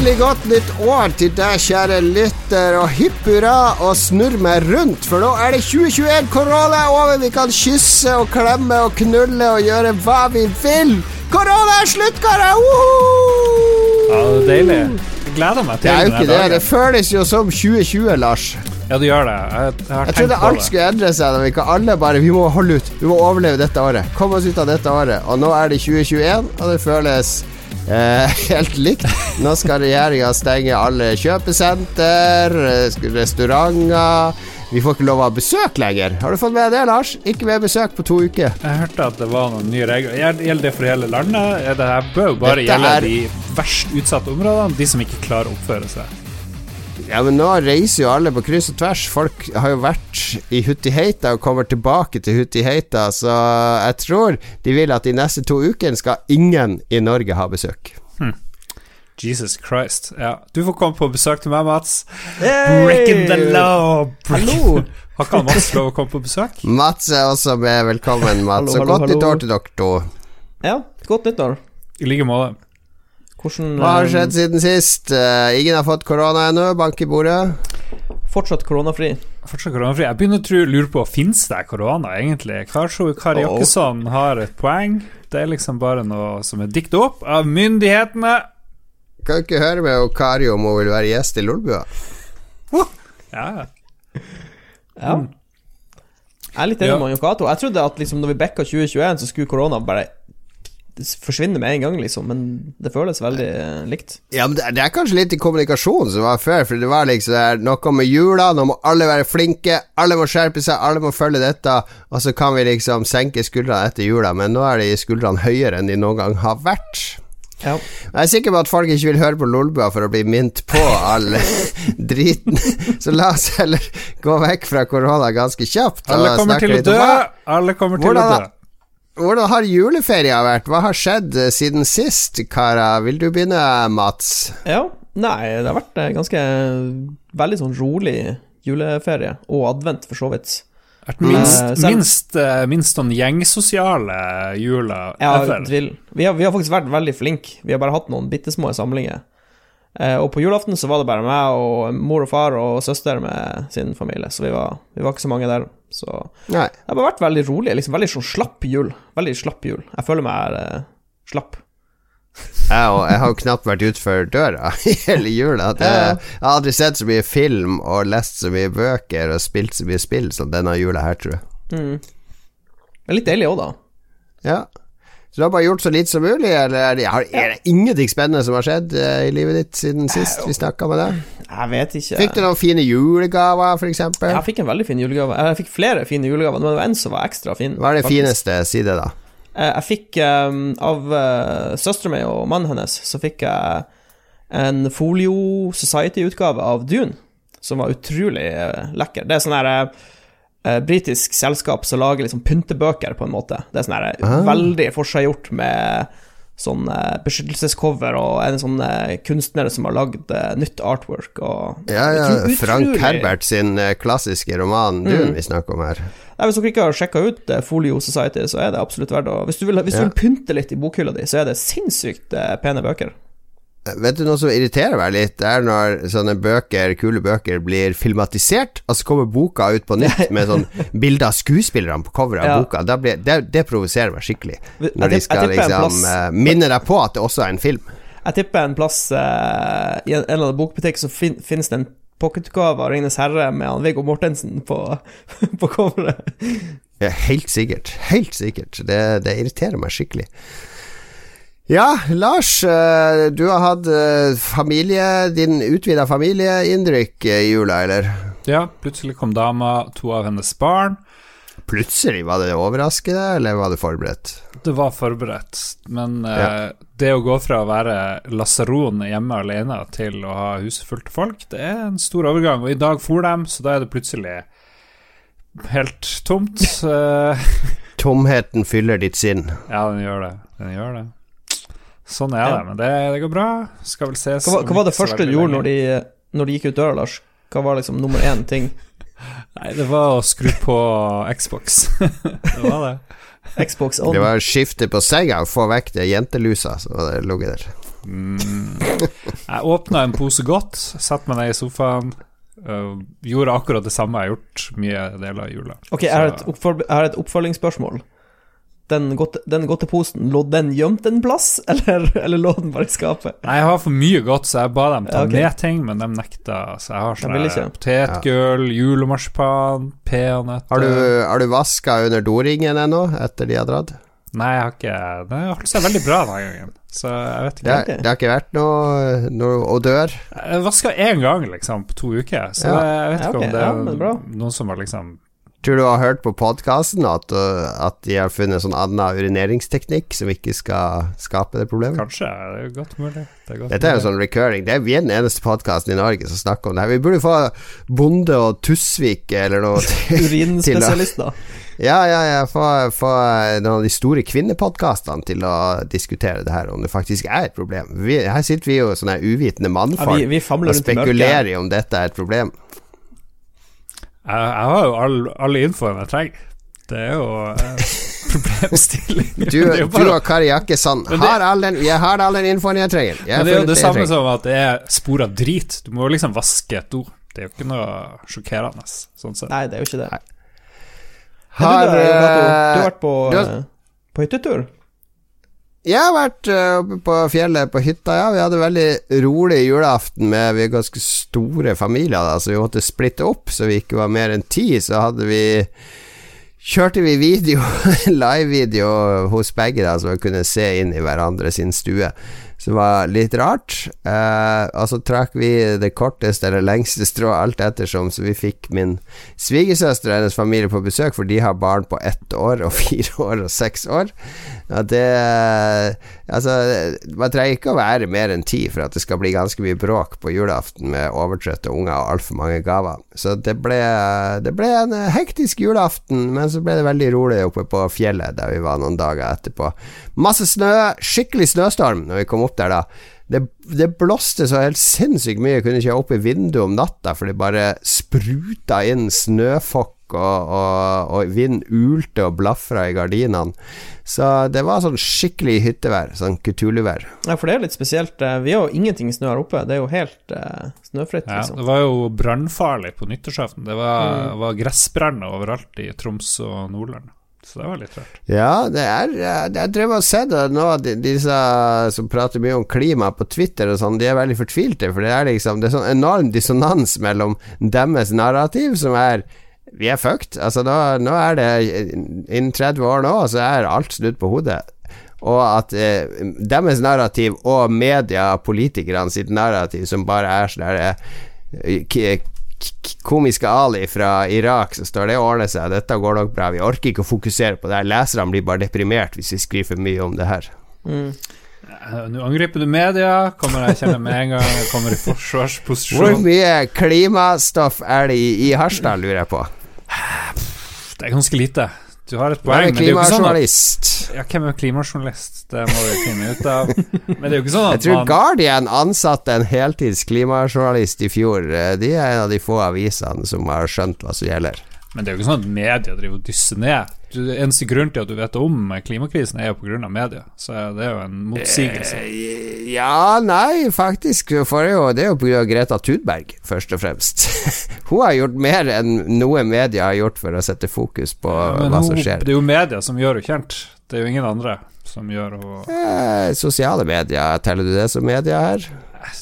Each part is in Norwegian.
Hjertelig godt nytt år til deg, kjære lytter, og hipp hurra og snurr meg rundt, for nå er det 2021, korona er over, vi kan kysse og klemme og knulle og gjøre hva vi vil. Korona er slutt, karer! Ja, det er deilig. Jeg gleder meg til Det er jo ikke det, dagen. det føles jo som 2020, Lars. Ja, det gjør det. Jeg, jeg tenkt Jeg tenkt trodde alt skulle endre seg da vi ikke alle bare Vi må holde ut, vi må overleve dette året. Komme oss ut av dette året. Og nå er det 2021, og det føles eh, helt likt. Nå skal regjeringa stenge alle kjøpesenter, eh, restauranter Vi får ikke lov å ha besøk lenger. Har du fått med det, Lars? Ikke mer besøk på to uker. Jeg hørte at det var noen nye regler. Gjelder det for hele landet? Det bør jo bare Dette gjelde er- de verst utsatte områdene, de som ikke klarer å oppføre seg. Ja, men nå reiser jo alle på kryss og tvers. Folk har jo vært i Hutiheita og kommer tilbake til Hutiheita, så jeg tror de vil at de neste to ukene skal ingen i Norge ha besøk. Jesus Christ. Ja. Du får komme på besøk til meg, Mats. Hey! Breaking the law. Hallo! Har ikke Mats lov å komme på besøk? Mats er også med. Velkommen, Mats. Hallo, og godt hallo, nytt år til dere to. Ja, godt nyttår. I like måte. Hvordan Hva har eh, skjedd siden sist? Uh, ingen har fått korona ennå. Bank i bordet. Fortsatt koronafri. Fortsatt koronafri. Jeg begynner å tro, lure på Fins det korona, egentlig? Kanskje Kari Oh. Har et poeng? Det er liksom bare noe som er dikta opp av myndighetene. Kan ikke høre med Kari om hun vil være gjest i Lolbua. Ja, Ja. Jeg er litt enig Ja. med Jon Cato. Jeg trodde at liksom når vi backa 2021, så skulle korona bare forsvinne med en gang, liksom. Men det føles veldig eh, likt. Ja, men det er, det er kanskje litt i kommunikasjonen som var før, for det var liksom det er noe med jula, nå må alle være flinke, alle må skjerpe seg, alle må følge dette, og så kan vi liksom senke skuldrene etter jula, men nå er de skuldrene høyere enn de noen gang har vært. Ja. Jeg er sikker på at folk ikke vil høre på Lolbua for å bli minnet på all driten, så la oss heller gå vekk fra korona ganske kjapt. Alle kommer til å dø. Alle kommer til Hvordan å dø. Hvordan har juleferia vært? Hva har skjedd eh, siden sist, Kara? Vil du begynne, Mats? ja. Nei, det har vært eh, ganske Veldig sånn rolig juleferie. Og advent, for så vidt. Vært minst, uh, minst, uh, minst sånn gjengsosiale jula Ja. Vi har, vi har faktisk vært veldig flinke. Vi har bare hatt noen bitte små samlinger. Eh, og på julaften så var det bare meg og mor og far og søster med sin familie, så vi var, vi var ikke så mange der. Så Nei. det har vært veldig rolig. Liksom veldig sånn slapp jul. Veldig slapp jul. Jeg føler meg eh, slapp. Jeg, og, jeg har jo knapt vært utenfor døra i hele jula. Det, jeg har aldri sett så mye film og lest så mye bøker og spilt så mye spill som denne jula her, tror jeg. Mm. Det er litt deilig òg, da. Ja. Så du har bare gjort så lite som mulig, eller er det, har, er det ingenting spennende som har skjedd eh, i livet ditt siden sist vi snakka med deg? Jeg vet ikke. Fikk du noen fine julegaver, eksempel? Jeg fikk en veldig fin julegave. Jeg fikk flere fine julegaver, men det var en som var ekstra fin. Hva er det faktisk. fineste? Si det, da. Eh, Jeg fikk eh, av uh, søstera mi og mannen hennes, så fikk jeg en Folio Society-utgave av Dune, som var utrolig lekker. Det er sånn her eh, britisk selskap som lager liksom pyntebøker, på en måte. Det er sånn her Ah. veldig forseggjort med sånn uh, beskyttelsescover og en sånn uh, kunstner som har lagd uh, nytt artwork og Ja, ja, Frank Herbert sin eh, klassiske roman Dune Mm. vi snakker om her. Nei, Hvis dere ikke har sjekka ut eh, Folio Society, så er det absolutt verdt å Hvis du vil, hvis Ja. du vil pynte litt i bokhylla di, så er det sinnssykt eh, pene bøker. Vet du noe som irriterer meg litt? Det er når sånne bøker, kule bøker blir filmatisert, og så kommer boka ut på nytt med sånn bilde av skuespillerne på coveret av Ja. boka. Blir, det, det provoserer meg skikkelig. Når de skal liksom eh, minne deg på at det også er en film. Jeg tipper en plass eh, i en eller annen bokbutikk så fin, finnes det en pocketutgave av Ringenes herre med Viggo Mortensen på, på coveret. Ja, helt sikkert. Helt sikkert. Det, det irriterer meg skikkelig. Ja, Lars, eh, du har hatt eh, familie, din utvida familieinnrykk eh, i jula, eller? Ja, plutselig kom dama, to av hennes barn. Plutselig, var det overraskende, eller var det forberedt? Det var forberedt, men ja. det å gå fra å være lasaron hjemme alene til å ha huset fullt av folk, det er en stor overgang. Og i dag for dem, så da er det plutselig helt tomt. Tomheten fyller ditt sinn. ja, den gjør det. Den gjør det. Sånn er Ja. det, men det, det går bra. Skal vel ses Hva, hva var det første du gjorde når de, når de gikk ut døra, Lars? Hva var liksom nummer én ting? Nei, det var å skru på Xbox. det var det. Xbox On. Det var å skifte på senga og få vekk det jentelusa som hadde ligget der. Mm. Jeg åpna en pose godt, satte meg ned i sofaen. Uh, gjorde akkurat det samme jeg har gjort mye deler av jula. Ok, jeg har et, oppføl et oppfølgingsspørsmål. Den, godte, den godteposen, lå den gjemt en plass, eller, eller lå den bare i skapet? Nei, jeg har for mye godt, så jeg ba dem ta Ja, okay. ned ting, men de nekta. Så jeg har sånn potetgull, julemarsipan, peanøtter Har du, har du vaska under doringen ennå, etter de har dratt? Nei, jeg har ikke Det har holdt seg veldig bra denne gangen, så jeg vet ikke. Det, det har ikke vært noe, noe odør? Jeg vaska én gang, liksom, på to uker, så Ja. jeg vet Ja, ikke ok. om det Ja, er men noen som har liksom Tror du har hørt på podkasten at, uh, at de har funnet sånn annen urineringsteknikk som ikke skal skape det problemet? Kanskje. Det er jo godt mulig. Det er godt Dette er jo sånn recurring. Det er vi er den eneste podkasten i Norge som snakker om det her. Vi burde få Bonde og Tusvik eller noe. Urinspesialister. Ja, ja, ja. Få, få noen av de store kvinnepodkastene til å diskutere det her, om det faktisk er et problem. Vi, her sitter vi jo sånne uvitende Ja, mannfolk vi, vi famler og spekulerer i om dette er et problem. Jeg, jeg har jo all, all infoen jeg trenger. Det er jo eh, problemstilling. Du, er du og Kari Jakkesson Men har all den, jeg har all den infoen jeg trenger. Jeg Men det er jo det, det samme som at det er spor av drit. Du må jo liksom vaske et do. Det er jo ikke noe sjokkerende, sånn sett. Nei, det er jo ikke det. Har, du, da, Gato, du har eh, vært på, du har- eh, på hyttetur? Jeg har vært øh, oppe på fjellet på hytta, ja. Vi hadde veldig rolig julaften med Vi er ganske store familier, da, så vi måtte splitte opp, så vi ikke var mer enn ti. Så hadde vi Kjørte vi video, live-video hos begge, da, så vi kunne se inn i hverandre sin stue. Som var litt rart. Eh, og så trakk vi det korteste eller lengste strået alt ettersom, så vi fikk min svigersøster og hennes familie på besøk, for de har barn på ett år og fire år og seks år. Ja, det Altså, man trenger ikke å være mer enn ti for at det skal bli ganske mye bråk på julaften med overtrøtte unger og altfor mange gaver. Så det ble, det ble en hektisk julaften, men så ble det veldig rolig oppe på fjellet der vi var noen dager etterpå. Masse snø, skikkelig snøstorm når vi kom opp der da. Det, det blåste så helt sinnssykt mye, jeg kunne ikke ha opp i vinduet om natta, for det bare spruta inn snøfokk, og, og, og vind ulte og blafra i gardinene. Så det var sånn skikkelig hyttevær, sånn kutuluvær. Ja, for det er litt spesielt. eh, Vi har jo ingenting snø her oppe. Det er jo helt uh, snøfritt, Ja, liksom. det var jo brannfarlig på nyttårsaften. Det var, Mm. var gressbranner overalt i Troms og Nordland. Så det var litt rart. Ja, det er Jeg drev og sett det nå, de, disse som prater mye om klima på Twitter og sånn, de er veldig fortvilte, for det er liksom Det er sånn enorm dissonans mellom deres narrativ, som er vi er fucked. Altså, nå, nå er det Innen 30 år nå, så er alt snudd på hodet. Og at eh, deres narrativ og media, politikerne sitt narrativ, som bare er sånn eh, Komiske Ali fra Irak så står det ordner seg, dette går nok bra, vi orker ikke å fokusere på det her. Leserne blir bare deprimert hvis vi skriver for mye om det her. Mm. Eh, Nå angriper du media, kommer jeg kjenne med en gang jeg kommer i forsvarsposisjon. Hvor mye klimastoff er det i, i Harstad, lurer jeg på? Det er ganske lite. Du har et poeng, men det er jo ikke sånn at ja, Hvem er klimajournalist? Det må vi finne ut av. Men det er jo ikke sånn at Jeg tror man Guardian ansatte en heltids klimajournalist i fjor. Eh, De er en av de få avisene som har skjønt hva som gjelder. Men det er jo ikke sånn at media driver og dysser ned. Eneste grunn til at du vet om klimakrisen, er jo av media. Så det er jo en motsigelse. Eh, Ja, nei, faktisk. For det er jo, det er jo av Greta Thunberg, først og fremst. Hun har gjort mer enn noe media har gjort for å sette fokus på ja, hva som skjer. det er jo media som gjør henne kjent. Det er jo ingen andre som gjør henne Eh, sosiale medier, teller du det som media her?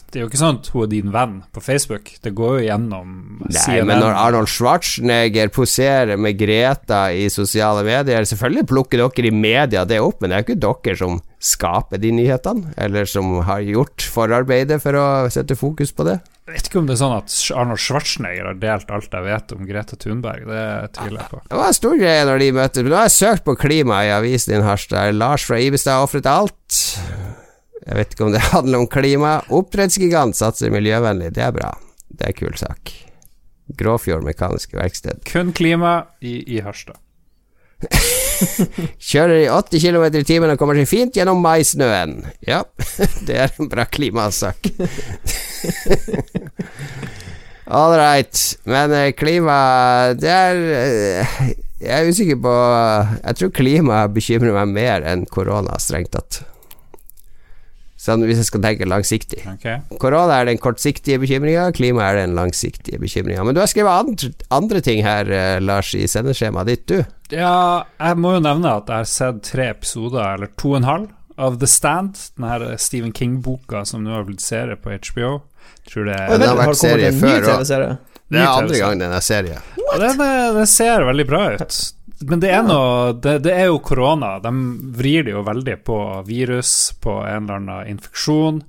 Det er jo ikke sånn at hun er din venn på Facebook. Det går jo gjennom Nei, men når Arnold Schwarzenegger poserer med Greta i sosiale medier Selvfølgelig plukker dere i media det opp, men det er jo ikke dere som skaper de nyhetene, eller som har gjort forarbeidet for å sette fokus på det. Jeg vet ikke om det er sånn at Arnold Schwarzenegger har delt alt jeg vet om Greta Thunberg. Det tviler jeg på. Det var en stor greie når de møttes. Nå har jeg søkt på klima i avisen din, Harstad. Lars fra Ibestad ofret alt. Jeg vet ikke om det handler om klima. Oppdrettsgigant satser miljøvennlig. Det er bra. Det er en kul sak. Gråfjord Mekaniske Verksted. Kun klima i, i Harstad. Kjører i 80 km i timen og kommer seg fint gjennom maisnøen. Ja, det er en bra klimasak. All right. Men eh, klima Det er eh, Jeg er usikker på Jeg tror klima bekymrer meg mer enn korona, strengt tatt. Sånn hvis jeg skal tenke langsiktig. Okay. Korona er den kortsiktige bekymringa, klima er den langsiktige bekymringa. Men du har skrevet andre, andre ting her, eh, Lars, i sendeskjemaet ditt, du. Ja, jeg må jo nevne at jeg har sett tre episoder, eller to og en halv, av The Stand, den her Stephen King-boka som nå har blitt serie på HBO. Tror det Og den har vært serie før, òg. Det er andre gang den er serie. Ja, Den, den ser veldig bra ut. Men det er noe Det, det er jo korona. De vrir det jo veldig på virus, på en eller annen infeksjon.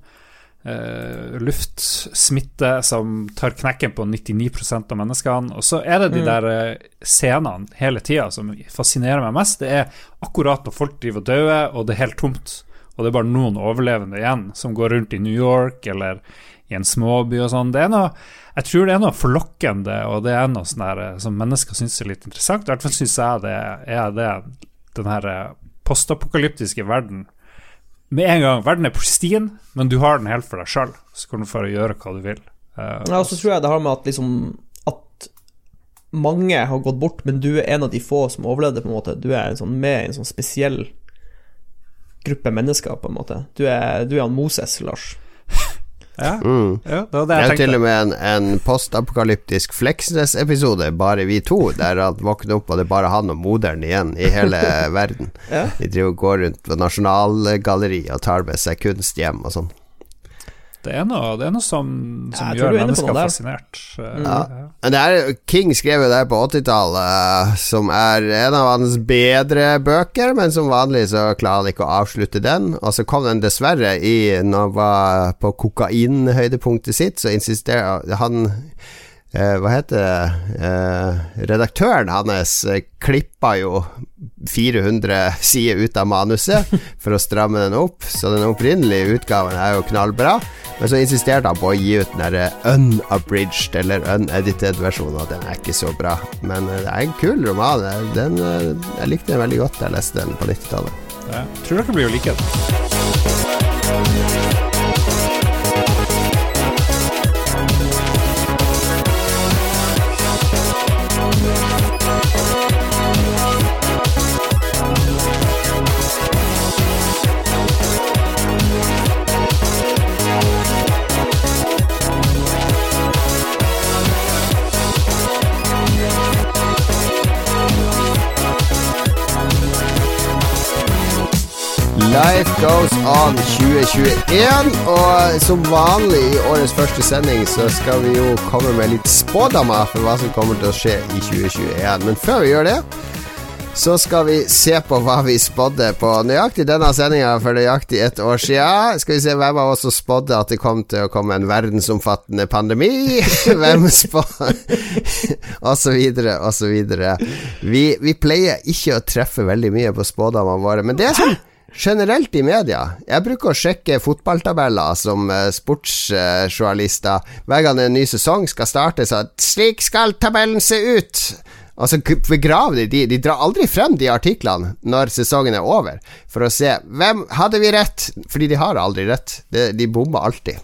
Eh, luftsmitte som tar knekken på 99% av menneskene. Og så er det de der eh, scenene hele tida som fascinerer meg mest. Det er akkurat når folk driver og dør, og det er helt tomt. Og det er bare noen overlevende igjen som går rundt i New York eller i en småby og sånn. Det er noe jeg tror det er noe forlokkende, og det er noe sånn her eh, som mennesker syns er litt interessant. I hvert fall syns jeg det er det den her eh, postapokalyptiske verden. Med en gang, verden er pristine, men du har den helt for deg sjøl. Så kan du få gjøre hva du vil. Uh, Ja, og så tror jeg det har med at liksom At mange har gått bort, men du er en av de få som overlevde, på en måte. Du er en sånn, med i en sånn spesiell gruppe mennesker, på en måte. Du er, du er han Moses, Lars. ja, Mm. ja, det jeg det Det er jo til og med en, en postapokalyptisk Fleksnes-episode, bare vi to, der han våkner opp og det er bare han og moderen igjen i hele verden. Ja. De driver og går rundt på Nasjonalgalleriet og tar med seg kunst hjem og sånn. Det er noe, det er noe som, som ja, gjør er mennesker fascinert. Eh, Ja. ja. Men det er, King skrev jo det på 80-tallet, som er en av hans bedre bøker, men som vanlig så klarer han ikke å avslutte den. Og så kom den dessverre i Når han var på kokainhøydepunktet sitt, så insisterer han eh, Hva heter det eh, Redaktøren hans eh, klippa jo 400 sider ut av manuset for å stramme den opp, så den opprinnelige utgaven er jo knallbra. Men så insisterte han på å gi ut den unabridged, eller unedited versjonen, og den er ikke så bra. Men eh, det er en kul roman. Den, eh, jeg likte den veldig godt da jeg leste den på 90-tallet. Ja. Tror dere blir å like det. Life Goes On 2021, og som vanlig i årets første sending så skal vi jo komme med litt spådommer for hva som kommer til å skje i 2021. Men før vi gjør det, så skal vi se på hva vi spådde på nøyaktig denne sendinga for nøyaktig ett år siden. Skal vi se hvem av oss som spådde at det kom til å komme en verdensomfattende pandemi. Hvem spå... og så videre, og så videre. Vi, vi pleier ikke å treffe veldig mye på spådommene våre, men det er sånn Generelt i media. Jeg bruker å sjekke fotballtabeller som uh, sportsjournalister. Hver gang en ny sesong skal starte, så at 'slik skal tabellen se ut'. Altså begraver de, de De drar aldri frem de artiklene når sesongen er over, for å se hvem hadde vi rett, fordi de har aldri rett. De, de bommer alltid.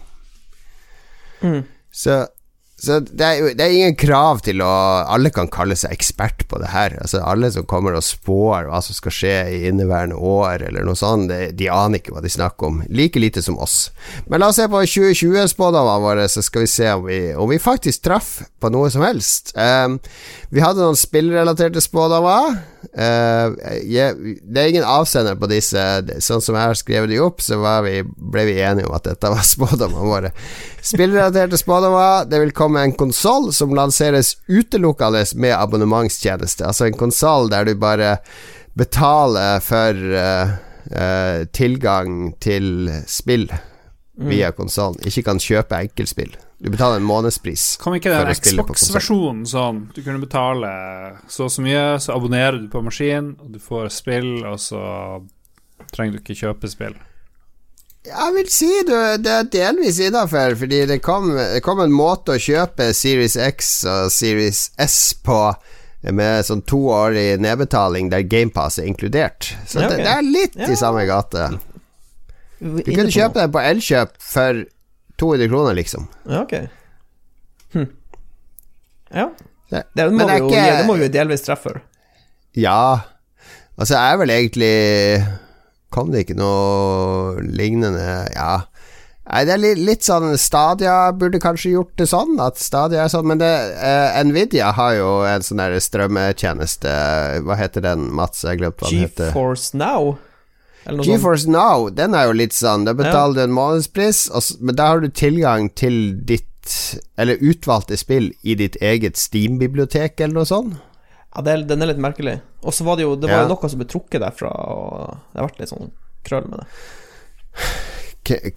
Så, så det, er, det er ingen krav til å Alle kan kalle seg ekspert på det her. Altså Alle som kommer og spår hva som skal skje i inneværende år, eller noe sånt, det, de aner ikke hva de snakker om. Like lite som oss. Men la oss se på 2020-spådommene våre, så skal vi se om vi, om vi faktisk traff på noe som helst. Um, vi hadde noen spillrelaterte spådommer. Uh, jeg, det er ingen avsender på disse. Sånn som jeg har skrevet de opp, så vi, ble vi enige om at dette var spådommene våre. Spillrelaterte spådommer. Det vil komme en konsoll som lanseres utelukkende med abonnementstjeneste. Altså en konsoll der du bare betaler for uh, uh, tilgang til spill via konsollen. Ikke kan kjøpe enkeltspill. Du betaler en månedspris. Kom ikke den. Xbox-versjonen sånn? Du kunne betale så og så mye, så abonnerer du på maskin, og du får spill, og så trenger du ikke kjøpe spill. Jeg vil si du, det er delvis innafor, fordi det kom, det kom en måte å kjøpe Series X og Series S på med sånn toårig nedbetaling der GamePass er inkludert. Så Ja, okay. det, det er litt Ja. i samme gate. Du kunne kjøpe det på Elkjøp for 200 kroner, liksom. Ja, ok. Hm. Ja. Det- Det må, vi det jo, ikke- det må vi jo delvis treffe. Ja. Altså, jeg er vel egentlig Kom det ikke noe lignende Ja. Nei, det er litt, litt sånn Stadia burde kanskje gjort det sånn, at Stadia er sånn, men det, eh, Nvidia har jo en sånn der strømmetjeneste Hva heter den, Mats? Jeg glemte hva den heter. GeForce Now? Eller noe sånt. GeForce Now, den er jo litt sånn Da betaler du en månedspris, men da har du tilgang til ditt Eller utvalgte spill i ditt eget Steam-bibliotek, eller noe sånt. Ja, det er, den er litt merkelig. Og så var det jo Det var Ja. jo noe som ble trukket derfra, og det har vært litt sånn krøll med det.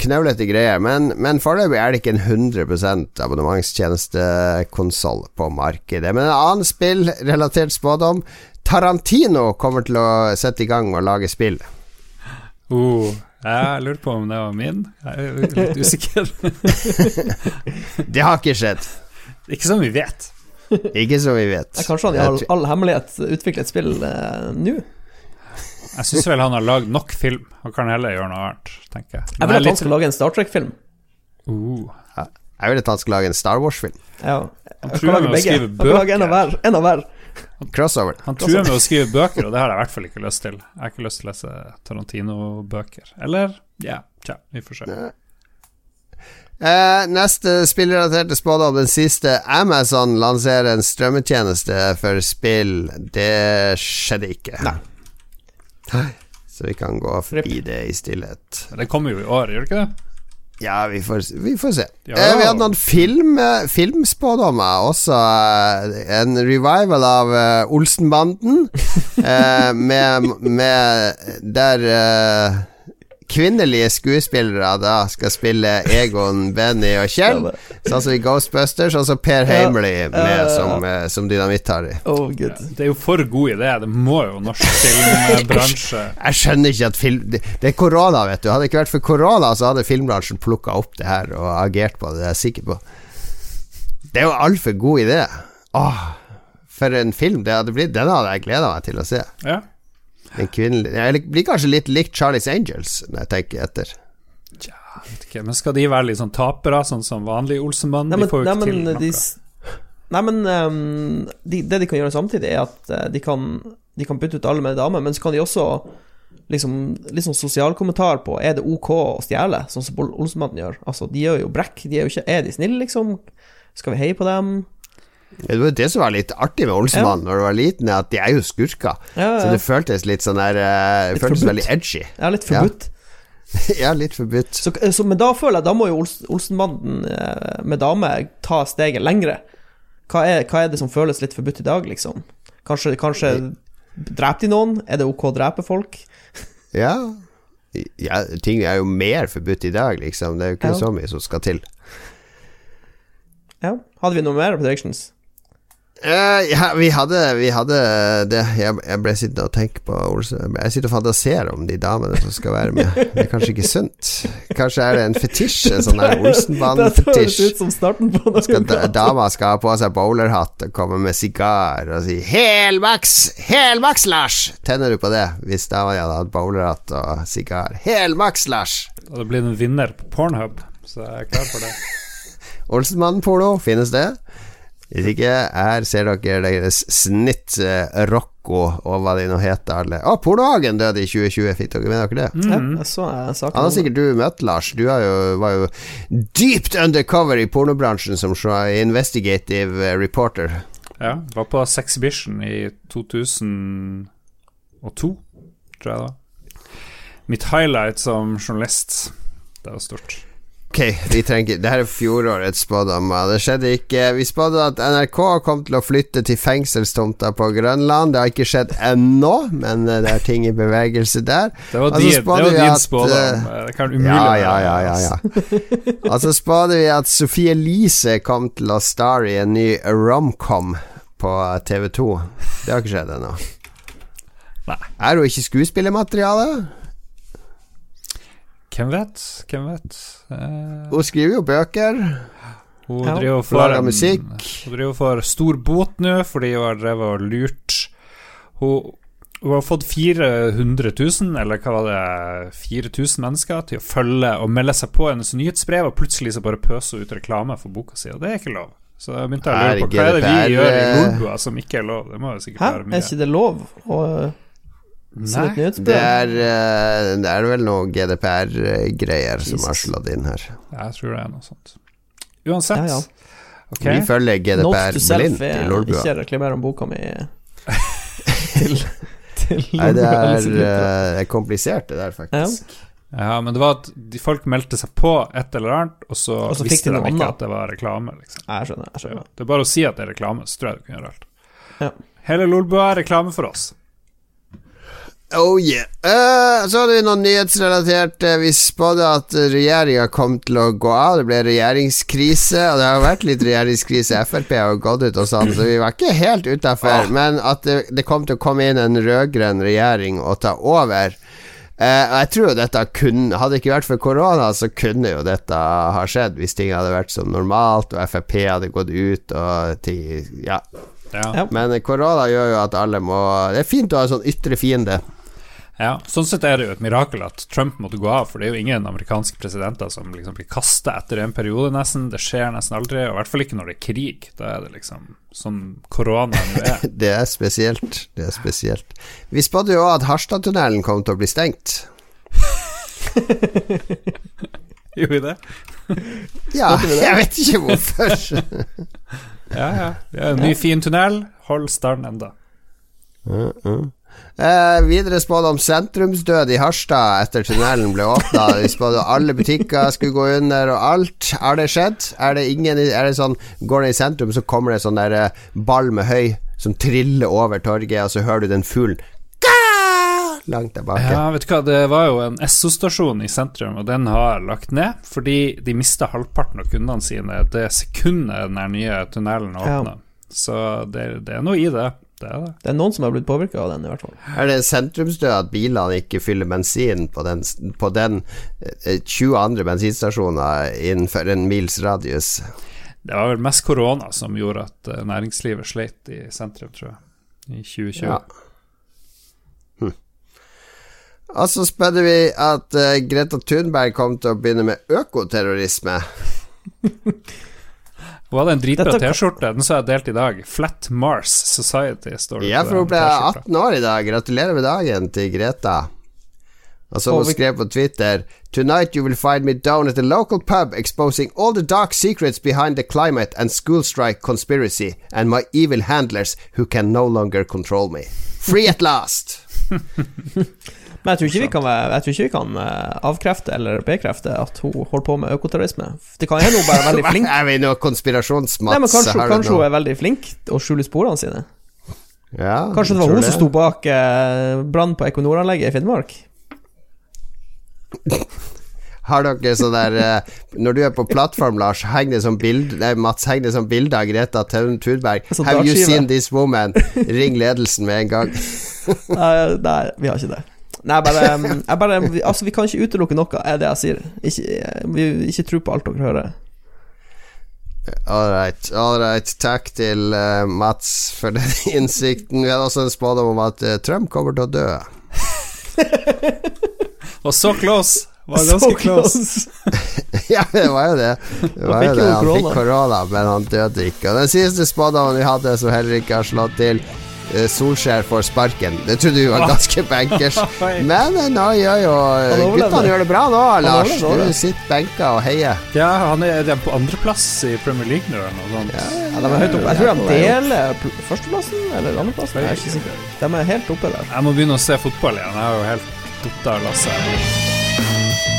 Knaulete greier, men, men foreløpig er det ikke en 100% abonnementstjenestekonsoll på markedet. Men en annen spillrelatert spådom Tarantino kommer til å sette i gang og lage spill. Uh. jeg lurer på om det var min. Jeg er litt usikker. Det har ikke skjedd. Ikke som vi vet. Ikke som vi vet. Ja, kanskje han i all, all hemmelighet utvikler et spill eh, nå? Jeg syns vel han har lagd nok film. Han kan heller gjøre noe annet, tenker jeg. Jeg vil at litt- han skal lage en Star Trek-film. Oh, Jeg vil at han skal lage en Star Wars-film. Ja. Han truer med å begge. bøker. Han kan lage en av hver. En av hver. Crossover. Han truer med å skrive bøker, og det har jeg i hvert fall ikke lyst til. Jeg har ikke lyst til å lese Tarantino-bøker. Eller ja, tja, vi får se. Eh, neste spillrelaterte spådom, den siste. Amazon lanserer en strømmetjeneste for spill. Det skjedde ikke. Nei. Så vi kan gå forbi det i stillhet. Det kommer jo i år, gjør det ikke det? Ja, vi får, vi får se. Ja. Eh, vi hadde noen film, eh, filmspådommer også. eh, en revival av eh, Olsenbanden. eh, med, med Der kvinnelige skuespillere da skal spille Egon, Benny og Kjell. Sånn som i Ghostbusters, og så Per Ja. Heimly med som, eh, som Dynamitt-Harry. Oh, ja, Det er jo for god idé. Det må jo norsk filmbransje Jeg skjønner ikke at film Det, det er korona, vet du. Hadde det ikke vært for korona, så hadde filmbransjen plukka opp det her og agert på det. Det er jeg sikker på. Det er jo altfor god idé. Åh, for en film det hadde blitt. Den hadde jeg gleda meg til å se. Ja. En kvinnelig Jeg blir kanskje litt likt Charlies Angels, når jeg tenker etter. Tja, vet ikke. Men skal de være litt sånn tapere, sånn som vanlig Olsenband? Nei, De får jo nei, ikke til noe. de, nei, men um, de, det de kan gjøre samtidig, er at eh, de kan, de kan bytte ut alle med damer, men så kan de også liksom litt sånn sosialkommentar på Er det ok å stjele, sånn som Ol- Olsenbanden gjør. Altså, de gjør jo brekk. De er jo ikke Er de snille, liksom? Skal vi heie på dem? Det var jo det som var litt artig med Olsenmannen når du var liten, er at de er jo skurker. Ja, Så det føltes litt sånn der eh, Det Litt føltes forbudt. veldig edgy. ja litt forbudt. ja, litt forbudt. Så, så, men da føler jeg Da må jo Olsenmannen eh, med dame ta steget lengre. Hva er, hva er det som føles litt forbudt i dag, liksom? Kanskje, kanskje dreper de noen? Er det ok å drepe folk? Ja. ja. Ting er jo mer forbudt i dag, liksom. Det er jo ikke Ja. så mye som skal til. Ja. Hadde vi noe mer predictions? Eh, ja, vi hadde, vi hadde det Jeg, jeg ble sittende og tenke på Olsen. Jeg sitter og fantaserer om de damene som skal være med. Det er kanskje ikke sunt. Kanskje er det en fetisj, en sånn der Det høres Olsenband-fetisj. ut som starten på noe Skal da, dama skal ha på seg bowlerhatt og komme med sigar og si 'Helmaks! Helmaks, Lars!' Tenner du på det hvis dama hadde hatt bowlerhatt og sigar? Helmaks, Lars! Og det blir en vinner på Pornhub, så jeg er klar for det. Olsenmannen-porno, finnes det? Hvis ikke, her ser dere deres snitt eh, Rocco og hva de nå heter alle. Å, Pornohagen døde i 2020, fikk dere med dere det? Ja, Mm. Ja, så jeg saken Han har sikkert du møtt, Lars. Du har jo, var jo dypt undercover i pornobransjen som investigative eh, reporter. Ja, var på Sexhibition i 2002, tror jeg da. Mitt highlight som journalist. Det var stort. Ok, vi trenger Det her er fjorårets spådommer. Det skjedde ikke. Vi spådde at NRK kom til å flytte til fengselstomta på Grønland. Det har ikke skjedd ennå, men eh, det er ting i bevegelse der. Det var, din, det var din spådom. Det kan umulig Ja, ja, ja, ja, ja. Og så spådde vi at Sophie Elise kom til å starre i en ny romcom på TV2. Det har ikke skjedd ennå. Er hun ikke skuespillermateriale? Hvem vet? Hvem vet? Eh, Hun skriver jo bøker. hun Ja. driver og får Lager en- musikk. Hun driver og får stor bot nå fordi hun har drevet og lurt Hun, hun har fått 400 000, eller hva var det 4000 mennesker, til å følge og melde seg på hennes nyhetsbrev, og plutselig så bare pøser hun ut reklame for boka si, og det er ikke lov. Så jeg begynte å lure på hva er det vi gjør i Lolbua som ikke er lov? Det må jo sikkert Hæ? være Er ikke det lov et Nei. Det er, eh, det er vel noe GDPR-greier som har slått inn her. Jeg tror det er noe sånt. Uansett. Ja, ja. Okay. Vi følger GDPR blindt i er Lolbua. ikke reklamer om boka mi til, til Nei, det er Lesegruppa. eh, komplisert, det der, faktisk. Ja, men det var at de folk meldte seg på et eller annet, og så, Og så visste de de ikke at det var reklame. Liksom. Jeg skjønner. jeg skjønner det er bare å si at det er reklame, så tror jeg du kan gjøre alt. Ja. Hele Lolbua er reklame for oss. Oh yeah. Uh, så hadde vi noe nyhetsrelatert. Eh, Vi spådde at regjeringa kom til å gå av. Det ble regjeringskrise, og det har vært litt regjeringskrise. Frp har gått ut og sånn, så vi var ikke helt utafor. Men at det, det kom til å komme inn en rød-grønn regjering og ta over. Uh, jeg tror jo dette kunne Hadde det ikke vært for korona, så kunne jo dette ha skjedd hvis ting hadde vært som normalt, og Frp hadde gått ut og ting Ja. Ja. Ja. Men korona gjør jo at alle må Det er fint å ha en sånn ytre fiende. Ja, Sånn sett er det jo et mirakel at Trump måtte gå av, for det er jo ingen amerikanske presidenter som liksom blir kasta etter en periode, nesten. Det skjer nesten aldri, og i hvert fall ikke når det er krig. Da er det liksom sånn korona nå er. Det er spesielt. Det er spesielt. Vi spådde jo at Harstadtunnelen kom til å bli stengt. Gjorde vi det? Ja, jeg vet ikke hvorfor. Ja, ja. Det er en ny, fin tunnel. Hold stand enda. Uh, uh. Eh, videre spådde om sentrumsdød i Harstad etter tunnelen ble åpna. Vi spådde alle butikker skulle gå under, og alt. Har det skjedd? Er det ingen i- Er det sånn Går det i sentrum, så kommer det sånn der eh, ball med høy som triller over torget, og så hører du den fuglen langt bak. Ja, vet du hva, det var jo en Esso-stasjon i sentrum, og den har lagt ned fordi de mista halvparten av kundene sine det sekundet den nye tunnelen åpna. Så det, det er noe i det. Det er det. Det er noen som har blitt påvirka av den, i hvert fall. Er det sentrumsdød at bilene ikke fyller bensin på den, på den eh, 20 andre bensinstasjoner innenfor en mils radius? Det var vel mest korona som gjorde at eh, næringslivet sleit i sentrum, tror jeg, i 2020. Ja. Hm. Og så spødde vi at eh, Greta Thunberg kom til å begynne med økoterrorisme. Hun hadde en dritbra T-skjorte, den så jeg delt i dag. Flat Mars Society, står det Ja, for hun ble 18 år i dag. Gratulerer med dagen til Greta. Og så hun skrev på Twitter Tonight you will find me down at the local pub exposing all the dark secrets behind the climate and school strike conspiracy and my evil handlers who can no longer control me. Free at last! Men jeg tror ikke vi kan, ikke vi kan eh, avkrefte eller bekrefte at hun holder på med økoterrorisme. Det kan hende hun bare er veldig flink. Er vi noe konspirasjonsmats? Nei, men kanskje, kanskje hun er veldig flink å skjule sporene sine. ja, Kanskje det var hun som sto bak eh, brannen på Equinor-anlegget i Finnmark? Har dere sånn der eh, Når du er på plattform, Lars, heng det som bilde Nei, Mats, heng det som bilde av Greta Thunberg. Sånn Have you seen this woman? Ring ledelsen med en gang. Nei, nei, vi har ikke det. Nei, bare, jeg bare vi- Altså, vi kan ikke utelukke noe, er det jeg sier. Ikke, vi, ikke tro på alt dere hører. All right, all right. Takk til uh, Mats for den innsikten. Vi hadde også en spådom om at uh, Trump kommer til å dø. Og så close! Var ganske close. ja, det var jo det. det, var jo fikk det. Han fikk korona. men han døde ikke. Og den siste spådommen vi hadde, som heller ikke har slått til Solskjær får sparken. Det trodde vi var ganske bankers. Men eh, gjør jo Han. Guttene gjør det bra nå, Lars. Du sitter benka og heier. Ja, han er, er på andreplass i Premier League nå, eller noe sånt. Ja, de er høyt oppe. Jeg tror han deler førsteplassen eller andreplassen. Jeg er ikke sikker. De er helt oppe der. Jeg må begynne å se fotball igjen. Jeg har jo helt datt av lasset.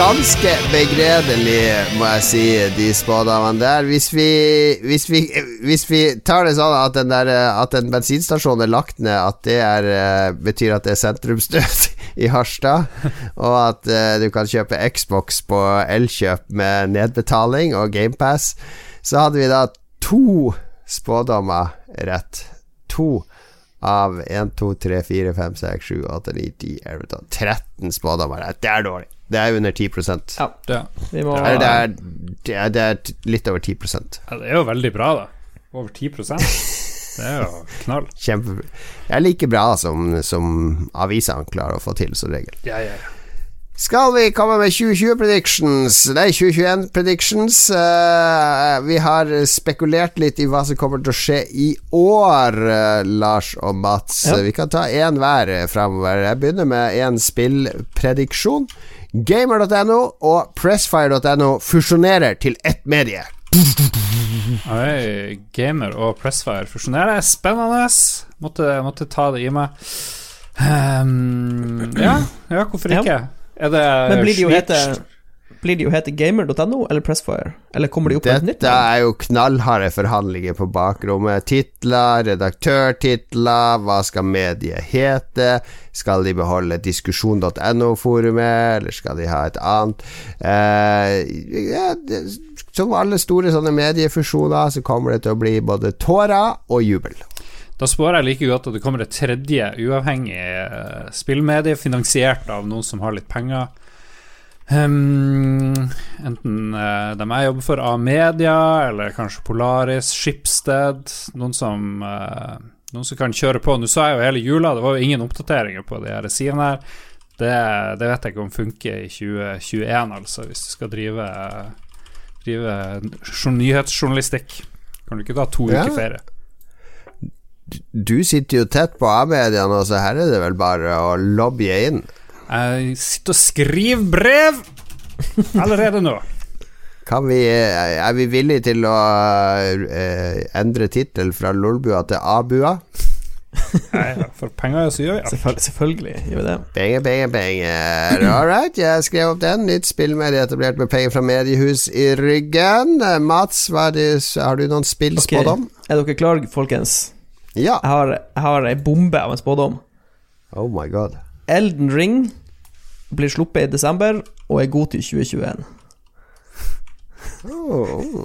Ganske begredelig, må jeg si, de spådommene der. Hvis vi, hvis, vi, hvis vi, tar det sånn at, den der, at en bensinstasjon er lagt ned, at det er, eh, betyr at det er sentrumsstøt i Harstad, og at uh, du kan kjøpe Xbox på Elkjøp med nedbetaling og GamePass, så hadde vi da to spådommer rett. To av 1, 2, 3, 4, 5, 6, 7, 8, 9, 10, 11, 12 13 spådommer rett. Det er dårlig. Det er under 10 Ja. Ja. Må Eller det er, det, er, det er litt over 10 Ja, det er jo veldig bra, da. Over 10 Det er jo knall. Kjempe Det er like bra som, som avisene klarer å få til, som regel. Ja, ja, ja. Skal vi komme med 2020 predictions? Nei, 2021 predictions. Uh, vi har spekulert litt i hva som kommer til å skje i år, uh, Lars og Mats. Ja. Vi kan ta én hver eh, framover. Jeg begynner med én spillprediksjon. Gamer.no og Pressfire.no fusjonerer til ett medie. Oi, Gamer og Pressfire fusjonerer. Spennende. Måtte, måtte ta det i meg. Um, ja, ja, hvorfor Ja. ikke? Er det Men blir det jo hete Blir de jo hete gamer.no eller Pressfire? Eller kommer de opp med et nytt? Dette er jo knallharde forhandlinger på bakrommet. Titler, redaktørtitler, hva skal mediet hete? Skal de beholde diskusjon.no-forumet, eller skal de ha et annet? Eh, ja, det, som alle store sånne mediefusjoner, så kommer det til å bli både tårer og jubel. Da spår jeg like godt at det kommer et tredje uavhengig eh, spillmedie finansiert av noen som har litt penger. Ehm, enten uh, dem jeg jobber for, A-media, eller kanskje Polaris, Schibsted. Noen som, uh, noen som kan kjøre på. Nå sa jeg jo hele jula, det var jo ingen oppdateringer på de her sidene her. Det, det vet jeg ikke om funker i 2021, altså, hvis du skal drive, drive nyhetsjournalistikk. Kan du ikke ta to Ja. uker ferie? Du sitter jo tett på A-mediene, så her er det vel bare å lobbye inn. Jeg sitter og skriver brev allerede nå. Kan vi, er vi villige til å uh, endre tittel fra Lolbua til Abua? Nei, for penger så gjør vi alt. Selvfølgelig, selvfølgelig gjør vi det. Penger, penger, penger. All right, jeg skrev opp den. Nytt spillmedie etablert med penger fra mediehus i ryggen. Eh, Mats, hva er det, har du noen spillspådom? Er dere klare, folkens? Ja. Jeg har, jeg har ei bombe av en spådom. Oh my god. Elden Ring blir sluppet i desember og er god til 2021. Oh.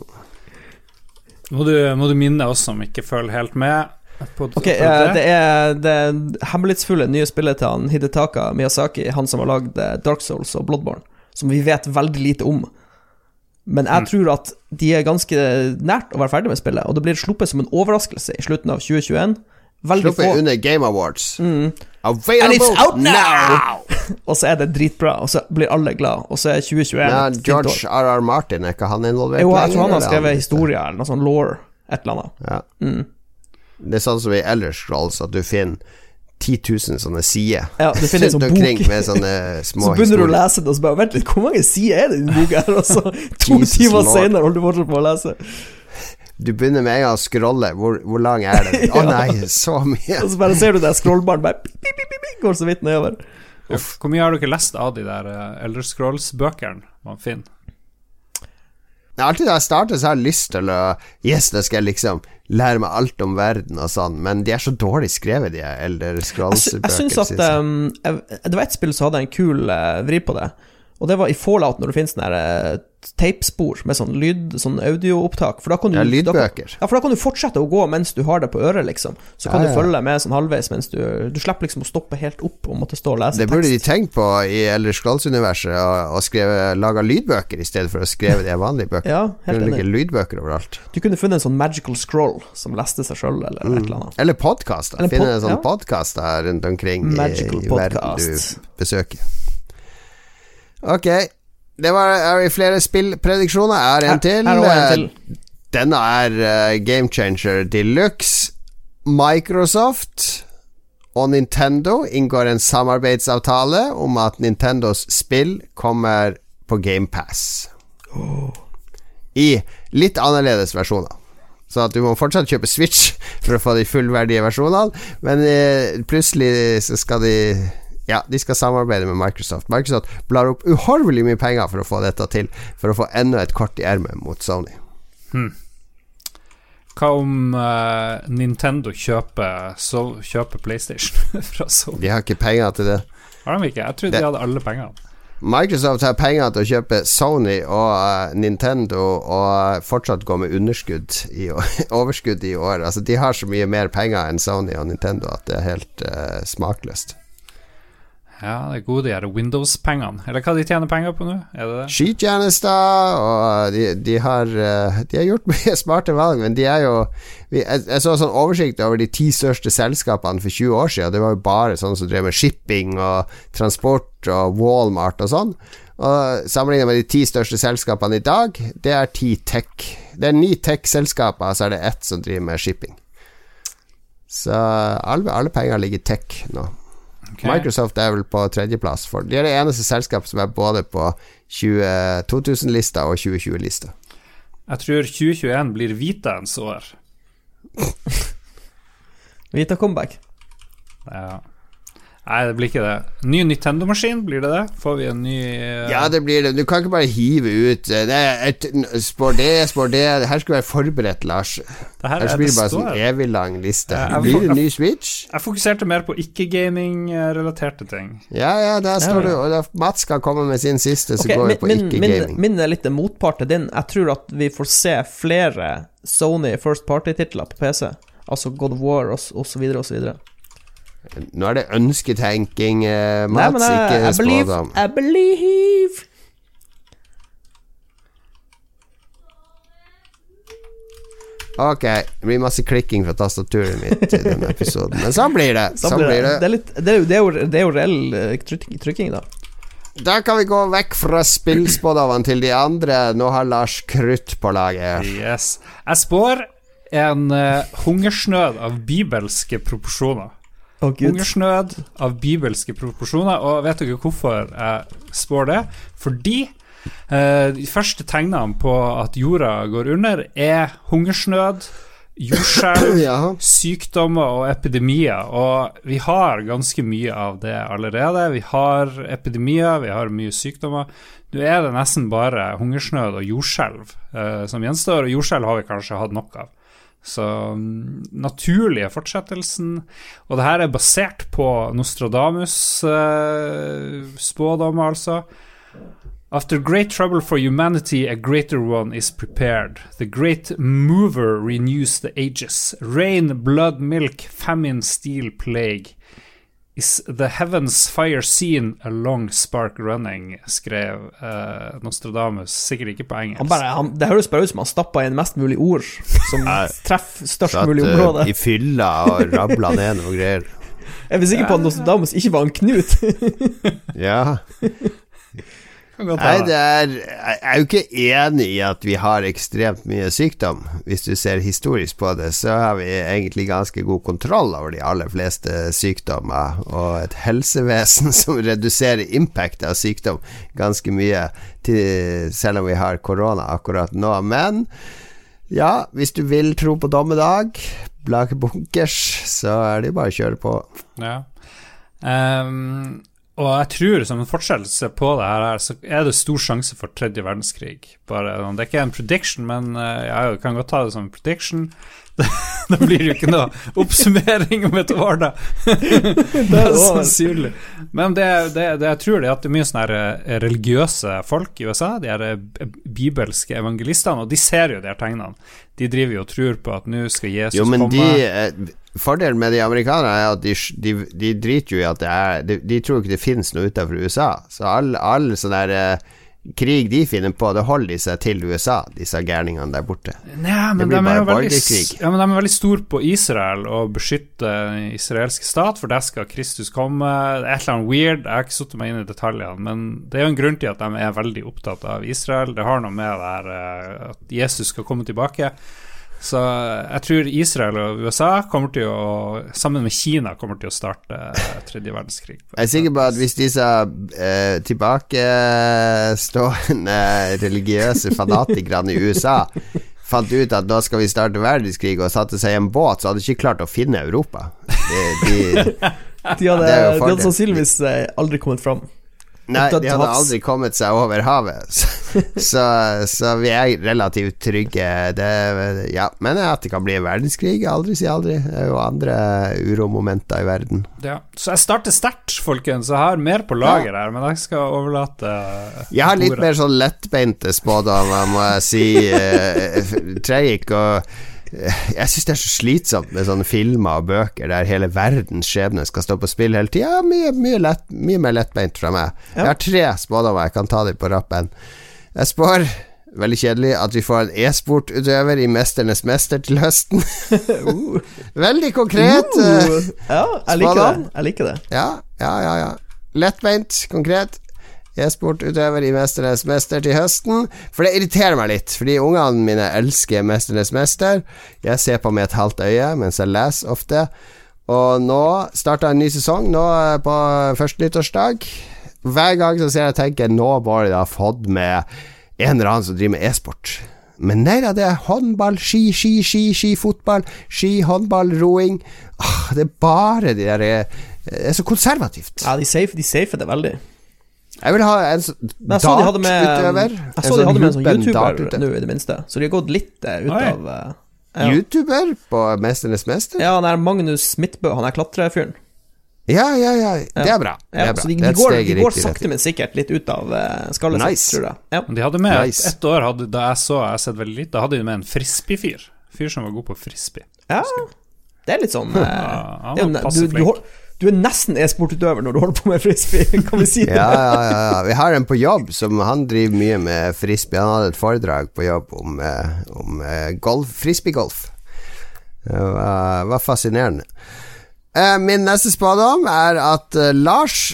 Må du, må du minne oss som ikke følger helt med. På, Ok, eh, det er det hemmelighetsfulle nye spillet til han Hidetaka Miyazaki, han som har lagd eh, Dark Souls og Bloodborne, som vi vet veldig lite om. Men jeg Mm. tror at de er ganske nært å være ferdig med spillet, og det blir sluppet som en overraskelse i slutten av 2021. Veldig Sluppet få under Game Awards. Mm. Available And it's out now! Og så er det dritbra, og så blir alle glad, og så er 2021 Ja. George R.R. Martin, er ikke han involvert Jo, jeg tror han har skrevet historie eller noe sånn law, et eller annet. Ja. Mm. Det er sånn som i Ellers Scrolls, at du finner 10 000 sånne sider Ja, du finner sånn omkring bok. med sånne små Så begynner du å lese det, og så bare Vent litt, hvor mange sider er det i denne boka her? Og så to timer senere holder du fortsatt på å lese. Du begynner med en gang å scrolle. Hvor, hvor lang er den? Å nei, så mye. Og så bare ser du der scrollbaren bare pip, pip, pip, går så vidt nedover. Uff, Hvor mye har dere lest av de der uh, Elder Scrolls-bøkene man finner? Alltid da jeg starter, så har jeg lyst til å Yes, da skal jeg liksom lære meg alt om verden og sånn, men de er så dårlig skrevet, de Elder Scrolls-bøkene. jeg syns at um, jeg, Det var ett spill som hadde en kul uh, vri på det, og det var i Fallout, når det finnes den her, uh, tapespor med sånn lyd, sånn audioopptak. For da kan du Ja, da lydbøker. Ja, for da kan du fortsette å gå mens du har det på øret, liksom. Så kan Ja, du ja. følge med sånn halvveis mens du Du slipper liksom å stoppe helt opp og måtte stå og lese tekst. Det burde de tenkt på i Elders Scrolls-universet, og, og skrevet, laga lydbøker i stedet for å skrive de vanlige bøkene. Ja, helt kunne ligge enig. lydbøker overalt. Du kunne funnet en sånn magical scroll som leste seg sjøl, eller et eller annet. Eller podkaster. Finne pod- en sånn ja. podkast rundt omkring i, i verden du besøker. Ok, det var er flere spillprediksjoner. Jeg har en til. Her en til. Denne er uh, game changer de luxe. Microsoft og Nintendo inngår en samarbeidsavtale om at Nintendos spill kommer på GamePass. I litt annerledes versjoner. Så at du må fortsatt kjøpe Switch for å få de fullverdige versjonene, men uh, plutselig så skal de Ja, de skal samarbeide med Microsoft. Microsoft blar opp uhorvelig mye penger for å få dette til, for å få enda et kort i ermet mot Sony. Hmm. Hva om uh, Nintendo kjøper, so kjøper PlayStation fra Sony? De har ikke penger til det. Har de ikke? Jeg trodde Det- de hadde alle pengene. Microsoft har penger til å kjøpe Sony og eh, Nintendo og fortsatt gå med underskudd i overskudd i år. Altså, de har så mye mer penger enn Sony og Nintendo at det er helt uh, smakløst. Ja, det er gode de Windows-pengene. Eller hva de tjener penger på nå? Er det det? Skytjenester, og de, de, har, eh, de har gjort mye smarte valg, men de er jo jeg, så sånn oversikt over de ti største selskapene for 20 år siden. Det var jo bare sånne som drev med shipping og transport og Walmart og sånn. Og Sammenlignet med de ti største selskapene i dag, det er ti tech Det er ni tech-selskaper, så er det ett som driver med shipping. Så alle, alle penger ligger i tech nå. Ok. Microsoft er vel på tredjeplass. For de er det eneste selskapet som er både på 2000-lista og 2020-lista. Jeg tror 2021 blir Vitaens år. Vita comeback. Ja. Nei, det blir ikke det. Ny Nintendo-maskin, blir det det? Får vi en ny uh... Ja, det blir det. Du kan ikke bare hive ut eh, det er et, Spår det, spår det Det her skulle være forberedt, Lars. det her, Ellers er- blir det bare sånn evig lang liste. Ja, Blir det ny Switch? Jeg fokuserte mer på ikke-gaming-relaterte ting. Ja, ja, der står Ja, det Og da Mats skal komme med sin siste, så okay, går vi på min, min, ikke-gaming. min er litt en motpart til din. Jeg tror at vi får se flere Sony First Party-titler på PC. Altså God of War og, s- Nå er det ønsketenking, eh, Nei, men ikke I believe, spådom. I believe. Ok, det blir masse klikking fra tastaturet mitt i denne episoden. Men sånn blir det. Sånn blir blir det, det. det, er litt, det, er jo, det, er jo, det er jo reell eh, trykking, trykking, da. Da kan vi gå vekk fra spillspådommene til de andre. Nå har Lars krutt på laget. Yes. Jeg spår en uh, hungersnød av bibelske proporsjoner. Gud. Hungersnød av bibelske proporsjoner, og vet dere hvorfor jeg spår det? Fordi eh, de første tegnene på at jorda går under, er hungersnød, jordskjelv, Ja. sykdommer og epidemier, og vi har ganske mye av det allerede. Vi har epidemier, vi har mye sykdommer. Nå er det nesten bare hungersnød og jordskjelv eh, som gjenstår, og jordskjelv har vi kanskje hatt nok av. Så mm, naturlige fortsettelsen Og det her er basert på Nostradamus' eh, spådommer, altså. After great trouble for humanity, a greater one is prepared. The great mover renews the ages. Rain, blood, milk, famine, steel, plague. Is the heavens fire seen, a long spark running, skrev eh, Nostradamus. Sikkert ikke på engelsk. Han bare, han, det høres bare ut som han stappa inn mest mulig ord som treffer størst mulig eh, område. i fylla og rabla ned noe greier. Jeg er sikker på at Nostradamus ikke var en Knut. Ja. Nei, det er Jeg er jo ikke enig i at vi har ekstremt mye sykdom. Hvis du ser historisk på det, så har vi egentlig ganske god kontroll over de aller fleste sykdommer, og et helsevesen som reduserer impact av sykdom ganske mye, til, selv om vi har korona akkurat nå. Men ja, hvis du vil tro på dommedag, blake bunkers, så er det jo bare å kjøre på. Ja. Ehm, og jeg tror som en fortsettelse på det her, så er det stor sjanse for tredje verdenskrig. Bare, det er ikke en prediction, men eh, jeg kan godt ta det som en prediction. da blir det jo ikke noe oppsummering om et år, da. det er sannsynlig. Men det, det, det jeg tror det er at det er mye sånne eh, religiøse folk i USA, de her eh, bibelske evangelistene, og de ser jo de her tegnene. De driver jo og tror på at nå skal Jesus Jo, men komme. de eh, Fordelen med de amerikanerne er at de, de, de driter jo i at det er De, de tror ikke det finnes noe utenfor USA. Så all, all sånn der krig de finner på, det holder de seg til USA, disse gærningene der borte. Nei, men de er jo veldig, ja, men de er veldig store på Israel og beskytte den israelske stat, for der skal Kristus komme. Et eller annet weird, jeg har ikke satt meg inn i detaljene, men det er jo en grunn til at de er veldig opptatt av Israel. Det har noe med det her eh, at Jesus skal komme tilbake. Så jeg tror Israel og USA kommer til å, sammen med Kina, kommer til å starte eh, tredje verdenskrig. Jeg er sikker på at hvis disse eh, tilbakestående religiøse fanatikerne i USA fant ut at nå skal vi starte verdenskrig og satte seg i en båt, så hadde de ikke klart å finne Europa. De, de, De hadde, de hadde sannsynligvis eh, aldri kommet fram. Nei, de hadde aldri kommet seg over havet. Så, så, så vi er relativt trygge. Det, ja, men at det kan bli verdenskrig, aldri si aldri. Det er jo andre uromomenter i verden. Ja. Så jeg starter sterkt, folkens. Jeg har mer på lager her, men jeg skal overlate Jeg har litt mer sånn lettbeinte spådommer, må jeg si. Treik og ikke å jeg syns det er så slitsomt med sånne filmer og bøker der hele verdens skjebne skal stå på spill hele tida. Mye, mye, lett, mye mer lettbeint fra meg. Jeg har tre spådommer, jeg kan ta dem på rappen. Jeg spår, veldig kjedelig, at vi får en e-sportutøver i Mesternes mester til høsten. veldig konkret. eh, Uh, ja, jeg liker Spådom? det. Jeg liker det. ja, ja, ja, ja. Lettbeint, konkret. E-sportutøver i Mesternes mester til høsten. For det irriterer meg litt, fordi ungene mine elsker Mesternes mester. Jeg ser på med et halvt øye mens jeg leser ofte. Og nå starta en ny sesong, nå eh, på første nyttårsdag. Hver gang så ser jeg tenker nå må de ha fått med en eller annen som driver med e-sport. Men nei da, det er håndball, ski, ski, ski, ski, fotball, ski, håndball, roing. Ah, det er bare de der eh, Det er så konservativt. Ja, de safe, safer det veldig. Jeg vil ha en sånn jeg så de hadde med, dartutøver. jeg så de hadde med en sånn YouTuber nå, i det minste. Så de har gått litt eh, ut Oi. av uh, ja. YouTuber på Mesternes mester? ja, han er Magnus Midtbø, han er klatrefyren. Ja, ja, ja. Det er bra. Det er bra. så de, Det de, går, de går sakte, men sikkert litt ut av uh, skallet sitt, Nice. tror jeg. Ja. De hadde med Nice. et, et år hadde, Da jeg så Jeg har sett veldig litt Da hadde de med en frisbee-fyr. Fyr som var god på frisbee. ja, det er litt sånn Ja, han var du, du, du er nesten e-sportutøver når du holder på med frisbee, kan vi si det? Ja, ja, ja, ja. Vi har en på jobb som han driver mye med frisbee. Han hadde et foredrag på jobb om, eh, om eh, golf, frisbeegolf. Det var, var fascinerende. Eh, min neste spådom er at Lars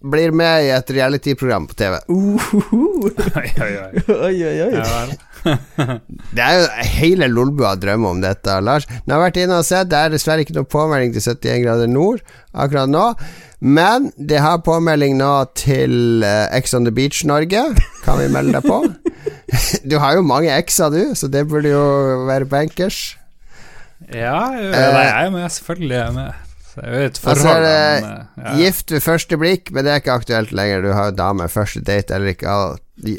blir med i et reality-program på TV. Uhuhu. Oi, oi, oi. Oi, oi, oi. Ja, vel. Det er jo hele Lolbua drømmer om dette, Lars. Nå har jeg vært inne og sett, det er dessverre ikke noe påmelding til 71 grader nord akkurat nå. Men de har påmelding nå til uh, Ex on the Beach Norge. Kan vi melde deg på? Du har jo mange ekser, du, så det burde jo være bankers. Ja, jo, Eh, nei, jeg er med. Selvfølgelig er jeg med. Og så er det eh. Gift ved første blikk, men det er ikke aktuelt lenger. Du har jo dame. Første date eller ikke al-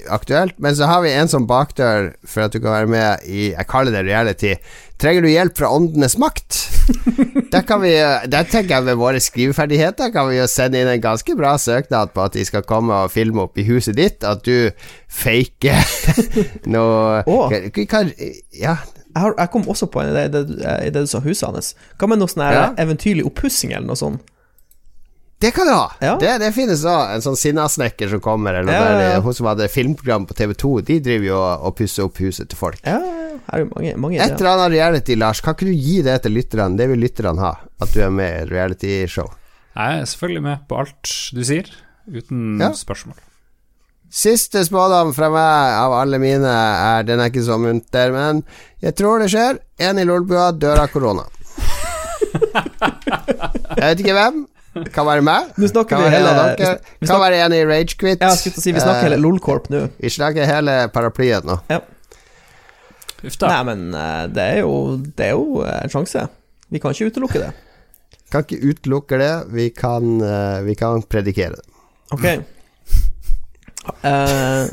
aktuelt. Men så har vi en sånn bakdør for at du kan være med i Jeg kaller det reality. Trenger du hjelp fra åndenes makt? Der, kan vi, der tenker jeg med våre skriveferdigheter kan vi jo sende inn en ganske bra søknad på at de skal komme og filme opp i huset ditt. At du faker noe oh. Kan Ja. Jeg kom også på en idé i det, du sa huset hans. Hva med noe sånn Ja. eventyrlig oppussing eller noe sånt? Det kan du ha! Ja. Det, det finnes òg. En sånn sinnasnekker som kommer, eller noe Ja, ja, ja. der, hun som hadde filmprogram på TV2, de driver jo og, pusser opp huset til folk. Ja, her er jo mange, mange Et eller annet reality, Lars. Kan ikke du gi det til lytterne? Det vil lytterne ha. At du er med i et realityshow. Jeg er selvfølgelig med på alt du sier, uten Ja. spørsmål. Siste spådom fra meg av alle mine er Den er ikke så munter, men jeg tror det skjer. En i Lolbua dør av korona. Jeg vet ikke hvem. Kan være meg. Nå snakker Kan vi hele av vi snakker, Kan snakker- være en i Ragequit. Ja, si, vi snakker hele LOLcorp nå. Vi snakker hele paraplyen nå. Uff da. Nei, men eh, det er jo, det er jo eh, en sjanse. Vi kan ikke utelukke det. Kan ikke utelukke det. Vi kan, eh, vi kan predikere det. Ok. Uh,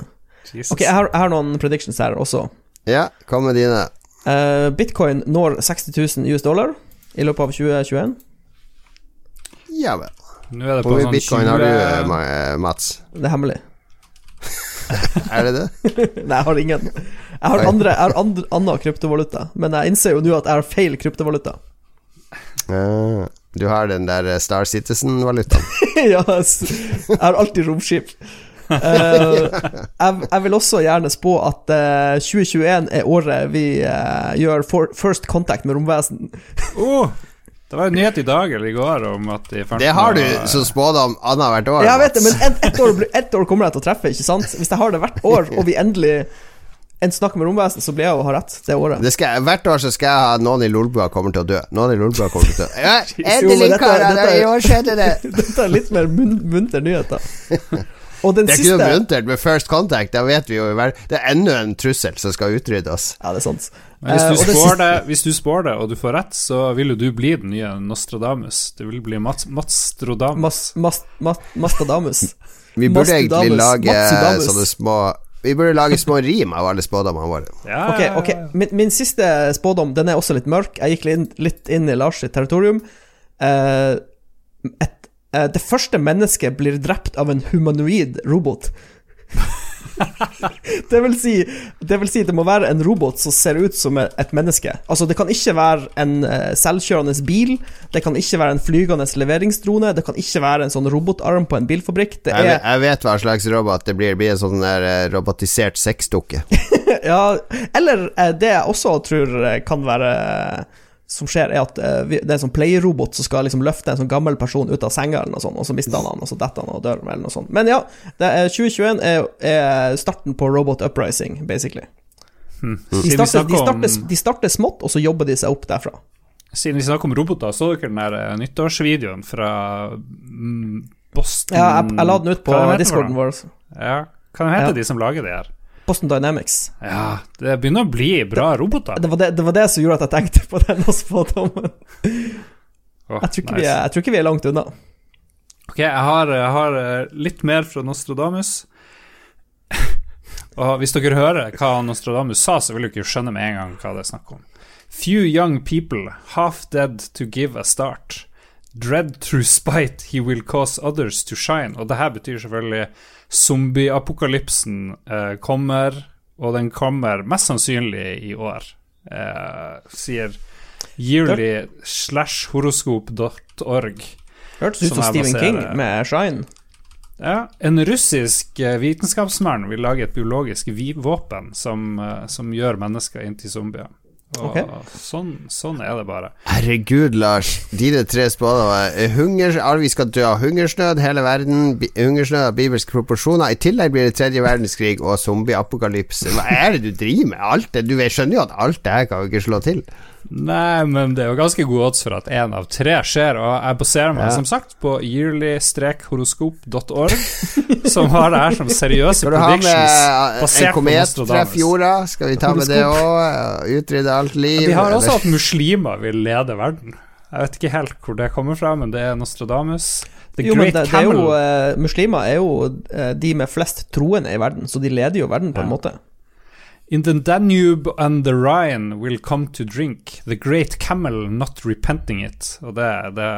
ok, jeg har, jeg har noen predictions her også. Ja, kom med dine. Uh, Bitcoin når 60 000 US dollar i løpet av 2021. Ja vel. Nå er det Hvor mye sånn bitcoin 20 har du, eh, Ma- eh, Mats? Det er hemmelig. Er det det? Nei, jeg har ingen. Jeg har, Oi. andre, jeg har andre, annen kryptovaluta, men jeg innser jo nå at jeg har feil kryptovaluta. Ah, du har den der eh, Star Citizen-valutaen. ja, s- jeg har alltid romskip. Eh, jeg, jeg vil også gjerne spå at eh, 2021 er året vi eh, gjør for, first contact med romvesen. oh, Det var en nyhet i dag eller i går om at de fant Det har du som spådom annethvert år. Jeg vet det, men ett et år, et år kommer jeg til å treffe, ikke sant? Hvis jeg har det hvert år, og vi endelig en snakker med romvesen, så blir jeg jo å ha rett det året. Det skal, hvert år så skal jeg ha noen i Lolbua kommer til å dø. Noen i Lolbua kommer til å dø. Ja, Jo, endelig, karer! I år skjedde det! Dette er litt mer mun munter nyheter. Og den Det er ikke noe siste muntert med First Contact. Da vet vi jo vel- Det er enda en trussel som skal utrydde oss. Ja, det er sant. Men hvis Eh, du, spår det, hvis du spår det, og du får rett, så vil jo du bli den nye Nostradamus. Du vil bli Mats, Matstrodamus. Mas, mas, mas, Mastadamus. Vi burde egentlig lage sånne små Vi burde lage små rim av alle spådommene våre. Ja, Ok, ok min, min siste spådom Den er også litt mørk. Jeg gikk litt inn, litt inn i Lars sitt territorium. Eh, et, eh, det første mennesket blir drept av en humanoid robot. det, vil si, det vil si det må være en robot som ser ut som et menneske. Altså Det kan ikke være en eh, selvkjørende bil. Det kan ikke være en flygende leveringsdrone. Det kan ikke være en sånn robotarm på en bilfabrikk. Det Jeg, er vet- jeg vet hva slags robot det blir. Det blir en sånn der eh, robotisert sexdukke. Ja, eller eh, det jeg også tror eh, kan være eh, som skjer, er at eh, det er en sånn playerobot som skal liksom løfte en sånn gammel person ut av senga, eller noe sånt, og så mister han han, og så detter han og dør, eller noe sånt. Men ja, det er 2021 er, er starten på Robot Uprising, basically. Hmm. De starter, de, starter, de starter smått, og så jobber de seg opp derfra. Siden vi snakker om roboter, så dere den der eh, nyttårsvideoen fra mm, Boston Ja, jeg, jeg la den ut på discorden vår. Ja, hva heter Ja. de som lager de her? Boston Dynamics. Ja, det begynner å bli bra roboter. Det var det, det var det som gjorde at jeg tenkte på den spådommen. Oh, Jeg, tror nice. vi jeg tror ikke vi er langt unna. Ok, jeg har, jeg har eh, litt mer fra Nostradamus. Og hvis dere hører hva Nostradamus sa, så vil dere skjønne med en gang hva det er snakk om. Few young people, half dead to give a start. Dread through spite he will cause others to shine. Og det her betyr selvfølgelig zombieapokalypsen eh, kommer, og den kommer mest sannsynlig i år. Eh, sier yearly slash horoskop.org. Hørtes ut Som Stephen King med Shine. Ja, En russisk eh, vitenskapsmann vil lage et biologisk våpen som, eh, som gjør mennesker inn til zombier. Og Ok. sånn, sånn er det bare. Herregud, Lars. Dine tre spådommer. Eh, vi skal dø av hungersnød, hele verden. Hungersnød av bibelske proporsjoner. I tillegg blir det tredje verdenskrig og zombieapokalypse. Hva er det du driver med? Alt det, du skjønner jo at alt det her kan jo ikke slå til. Nei, men det er jo ganske gode odds for at én av tre skjer, og jeg baserer meg Ja. som sagt på yearly-horoskop.org, som har det her som seriøse Skal med predictions basert på komet Nostradamus. fjorda? Skal vi ta med det òg? Utrydde alt liv? De har også eller? at muslimer vil lede verden. Jeg vet ikke helt hvor det kommer fra, men det er Nostradamus. The Jo, men det, det er jo, eh, Muslimer er jo uh, de med flest troende i verden, så de leder jo verden på en Ja. måte. In the Danube and the Rhine will come to drink, the great camel not repenting it. Og det, det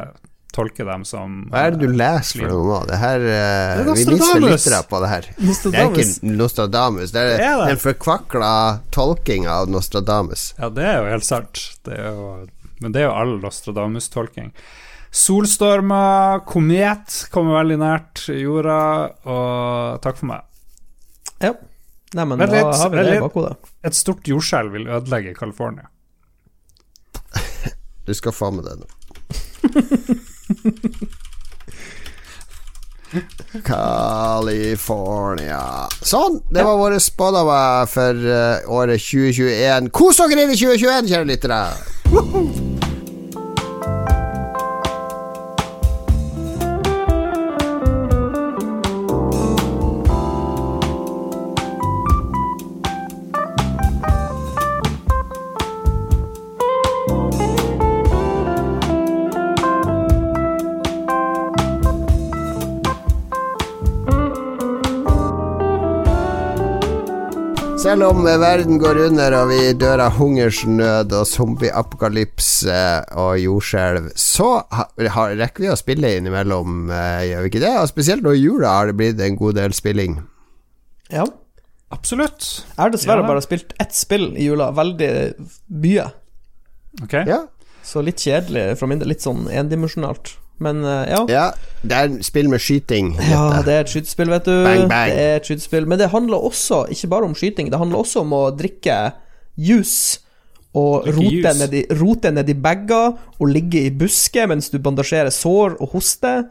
tolker dem som Hva er det du leser for noe nå? Det her eh, Det er Vi mister lyttere på det her. Det er ikke Nostradamus. Det er, Det er det. en forkvakla tolking av Nostradamus. Ja, det er jo helt sant. Det er jo, men det er jo all Nostradamus-tolking. Solstormer, komet kommer veldig nært jorda, og takk for meg. Ja. Nei, men da har vi det i bakhodet. Et stort jordskjelv vil ødelegge California. Du skal faen med det nå. California. Sånn, det var våre spådommer for uh, året 2021. Kos dere inn i 2021, kjære lyttere! Selv om eh, verden går under og vi dør av hungersnød og zombieapokalypse og jordskjelv, så har- rekker vi å spille innimellom, eh, gjør vi ikke det? Og spesielt nå i jula har det blitt en god del spilling. Ja. Absolutt. Jeg har dessverre Ja. bare spilt ett spill i jula, veldig mye. Okay. Ja, Så litt kjedelig fra min del, litt sånn endimensjonalt. Men eh, ja. ja det er et spill med skyting. Ja, det er et skytespill, vet du. Bang, bang. Det er et skytespill. Men det handler også, ikke bare om skyting, det handler også om å drikke juice. Og rote juice. ned, i, rote ned i bager og ligge i busker mens du bandasjerer sår og hoster.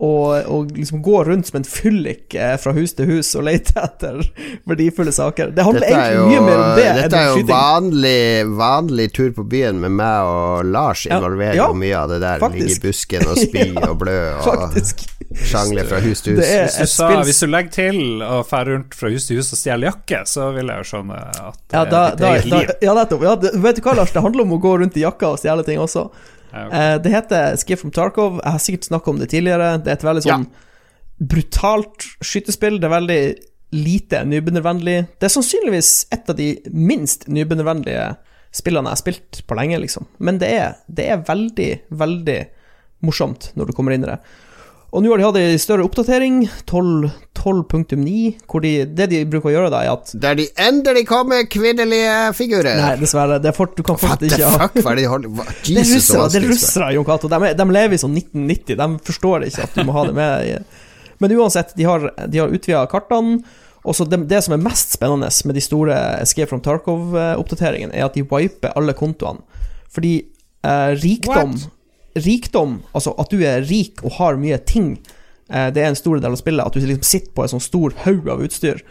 Og, og liksom gå rundt som en fyllik eh, fra hus til hus og lete etter verdifulle saker. Det handler er egentlig jo, mye mer om det dette er jo vanlig, vanlig tur på byen med meg og Lars Ja, involverer ja, jo mye av det der. faktisk. Ligge i busken og spy Ja, og blø og Faktisk. sjangle fra hus til hus. Det er Hvis du, sa, hvis du legger til å fære rundt fra hus til hus og stjele jakke, så vil jeg jo skjønne at det Ja, er da, ditt da, eget da, liv. ja nettopp. Ja, vet du hva, Lars? Det handler om å gå rundt i jakka og stjele ting også. Ja. Eh, det heter Skip from Tarkov. Jeg har sikkert snakka om det tidligere. Det er et veldig sånn brutalt skytespill. Det er veldig lite nybegynnervennlig. Det er sannsynligvis et av de minst nybegynnervennlige spillene jeg har spilt på lenge, liksom. Men det er, det er veldig, veldig morsomt når du kommer inn i det. Og nå har de hatt en større oppdatering, 12 12.9, hvor de, det de bruker å gjøre da, er at Der de endelig kommer kvinnelige figurer. Nei, dessverre. Det er fort, du kan What fortsatt ikke ha fuck? Hva er det de holder hva- Det er Jesus, russere, det er russere, Jon Cato. De, de lever i sånn 1990. De forstår ikke at du må ha det med. Men uansett, de har, de har utvida kartene. Og så det, det som er mest spennende med de store Escape from Tarkov-oppdateringene, er at de wiper alle kontoene. Fordi eh, rikdom Rikdom, altså at du er rik og har mye ting, eh, det er en stor del av spillet. At du liksom sitter på en sånn stor haug av utstyr,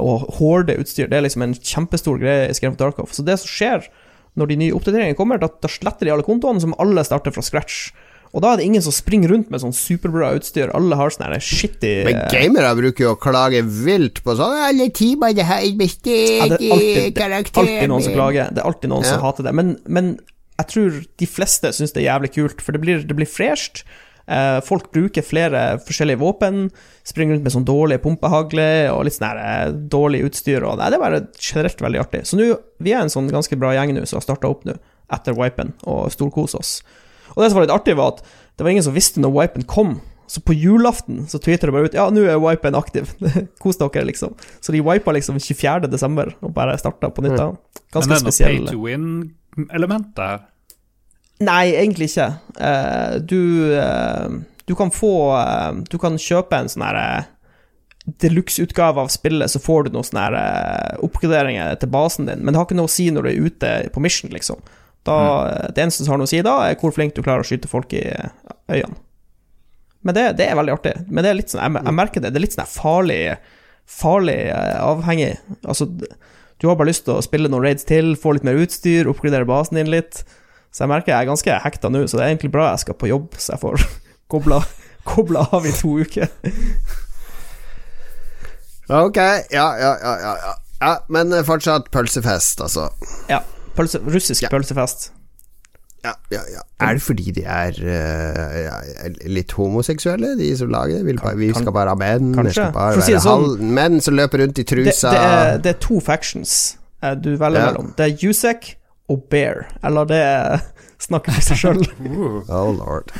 og hårde utstyr. Det er liksom en kjempestor greie i Escape of Darkoff. Så det som skjer når de nye oppdateringene kommer, da, da sletter de alle kontoene, som alle starter fra scratch. Og da er det ingen som springer rundt med sånn superbra utstyr. Alle har sånn shitty Men gamere bruker jo å klage vilt på sånn 'Alle har Ja, investert det er alltid, det er alltid noen som klager. Det er alltid noen som hater det. Men, men jeg tror de fleste syns det er jævlig kult, for det blir, det blir fresht. Eh, folk bruker flere forskjellige våpen. Springer rundt med sånn dårlige pumpehagler og litt sånn her, eh, dårlig utstyr. Og, nei, det er bare generelt veldig artig. Så nå, vi er en sånn ganske bra gjeng nå som har starta opp nå, etter wipen, og storkoser oss. Og det som var litt artig, var at det var ingen som visste når wipen kom. Så på julaften så tweeter de bare ut Ja, nå er wipen aktiv. Kos dere, liksom. Så de wipa liksom 24. desember og bare starta på nytt. da. Men Ganske det er noe pay to win-element der. Nei, egentlig ikke. Uh, du, uh, du kan få uh, Du kan kjøpe en sånn herre deluxe-utgave av spillet, så får du noen sånne her, oppgraderinger til basen din, men det har ikke noe å si når du er ute på mission, liksom. Da, Det eneste som har noe å si da, er hvor flink du klarer å skyte folk i øynene. Men det, det er veldig artig. Men det er litt sånn, jeg, jeg merker det, det er litt sånn farlig Farlig avhengig. Altså, du har bare lyst til å spille noen raids til, få litt mer utstyr, oppgradere basen din litt. Så jeg merker jeg er ganske hekta nå, så det er egentlig bra jeg skal på jobb, så jeg får kobla, kobla av i to uker. Ok, ja, ja, ja, ja, ja. ja Men fortsatt pølsefest, altså. Ja. Pølse, russisk Ja. pølsefest. Ja, ja, ja. Er det fordi de er uh, litt homoseksuelle, de som lager det? Vi, kan, vi skal bare ha menn, kanskje. skal bare For å si være det sånn, halv, menn som løper rundt i trusa. det, er, det er to factions eh, du velger mellom. Det er Jusek og Bear. Eller det snakker for seg sjøl. Oh lord.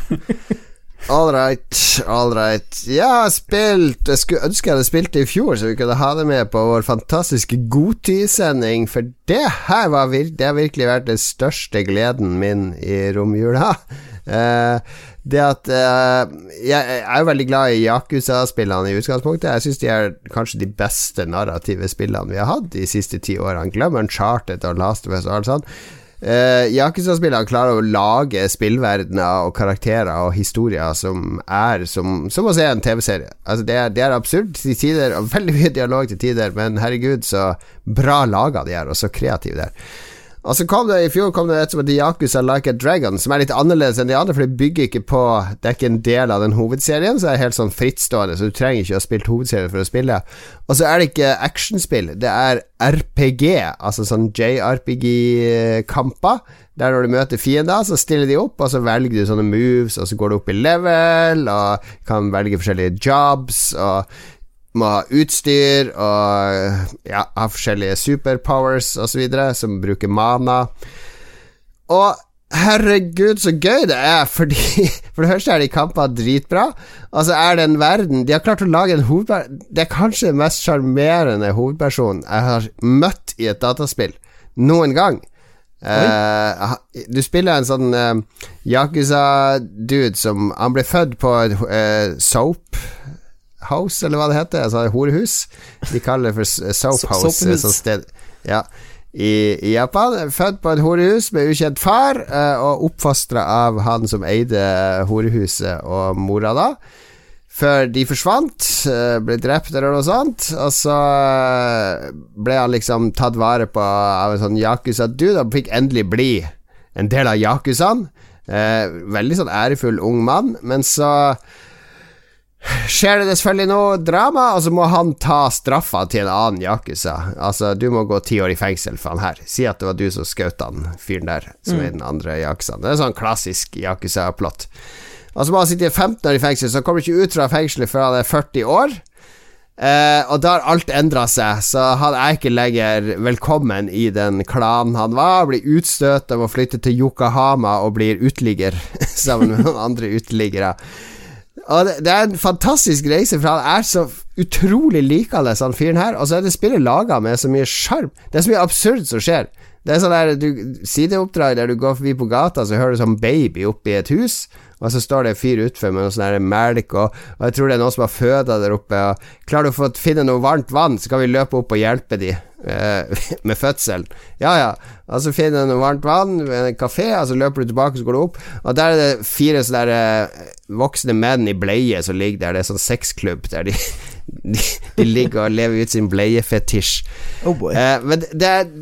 All right, all right. Har spilt Jeg skulle ønske jeg hadde spilt det i fjor, så vi kunne ha det med på vår fantastiske Godtid-sending, for det her var vir Det har virkelig vært den største gleden min i romjula. Eh, det at eh, Jeg er jo veldig glad i Yakuza-spillene i utgangspunktet. Jeg syns de er kanskje de beste narrative spillene vi har hatt de siste ti årene. Glem Uncharted og Last of Us og alt sånt. Uh, Yakuza-spillerne klarer å lage spillverdener og karakterer og historier som er som, som å se en TV-serie. Altså det, det er absurd til tider, og veldig mye dialog til tider, men herregud, så bra laga de er, og så kreative de er. Og så kom det I fjor kom det et som heter Yakuza Like a Dragon, som er litt annerledes enn de andre, for det bygger ikke på Det er ikke en del av den hovedserien, så det er helt sånn frittstående, så du trenger ikke å ha spilt hovedserien for å spille. Og så er det ikke actionspill, det er RPG, altså sånn JRPG-kamper. Der når du møter fiender, så stiller de opp, og så velger du sånne moves, og så går du opp i level, og kan velge forskjellige jobs, og må ha utstyr og ja, ha forskjellige superpowers osv. som bruker mana. Og herregud, så gøy det er, fordi For det første er de kampene dritbra. Og så er det en verden De har klart å lage en hovedperson Det er kanskje den mest sjarmerende hovedpersonen jeg har møtt i et dataspill noen gang. Uh, du spiller en sånn uh, Yakuza-dude som Han ble født på uh, soap house, eller hva det heter. Altså horehus. De kaller det for soap house. soapehus. Sånn sted. Ja. I, I Japan. Født på et horehus med ukjent far, eh, og oppfostra av han som eide horehuset og mora da. før de forsvant, eh, ble drept eller noe sånt. Og så eh, ble han liksom tatt vare på av en sånn Yakuza-dude, og fikk endelig bli en del av Yakuzaen. Veldig sånn ærefull ung mann, men så skjer det selvfølgelig noe drama, og så må han ta straffa til en annen Yakuza. Altså, du må gå ti år i fengsel for han her. Si at det var du som skjøt han fyren der, som er den andre Yakuzaen. Det er sånn klassisk Yakuza-plott. Og så må han sitte 15 år i fengsel, så han kommer ikke ut fra fengselet før han er 40 år. Eh, og da har alt endra seg, så han er ikke lenger velkommen i den klanen han var. Blir utstøtt å flytte til Yokohama og blir uteligger sammen med noen andre uteliggere. Og det, det, er en fantastisk reise, for han er så utrolig likende, han fyren her. Og så er det spillet laga med så mye sjarm. Det er så mye absurd som skjer. Det er sånn der du, sideoppdrag der du går forbi på gata, så hører du sånn baby oppi et hus, og så står det en fyr utfor med noe sånn melk, og, og, jeg tror det er noen som har føda der oppe. Og klarer du å finne noe varmt vann, så kan vi løpe opp og hjelpe de eh, med fødselen. Ja, ja. Og så finner du noe varmt vann ved en kafé, og så løper du tilbake, så går du opp, og der er det fire sånne eh, voksne menn i bleie som ligger der. Det er sånn sexklubb der de, de, de ligger og lever ut sin bleiefetisj. Oh boy. Eh, men det er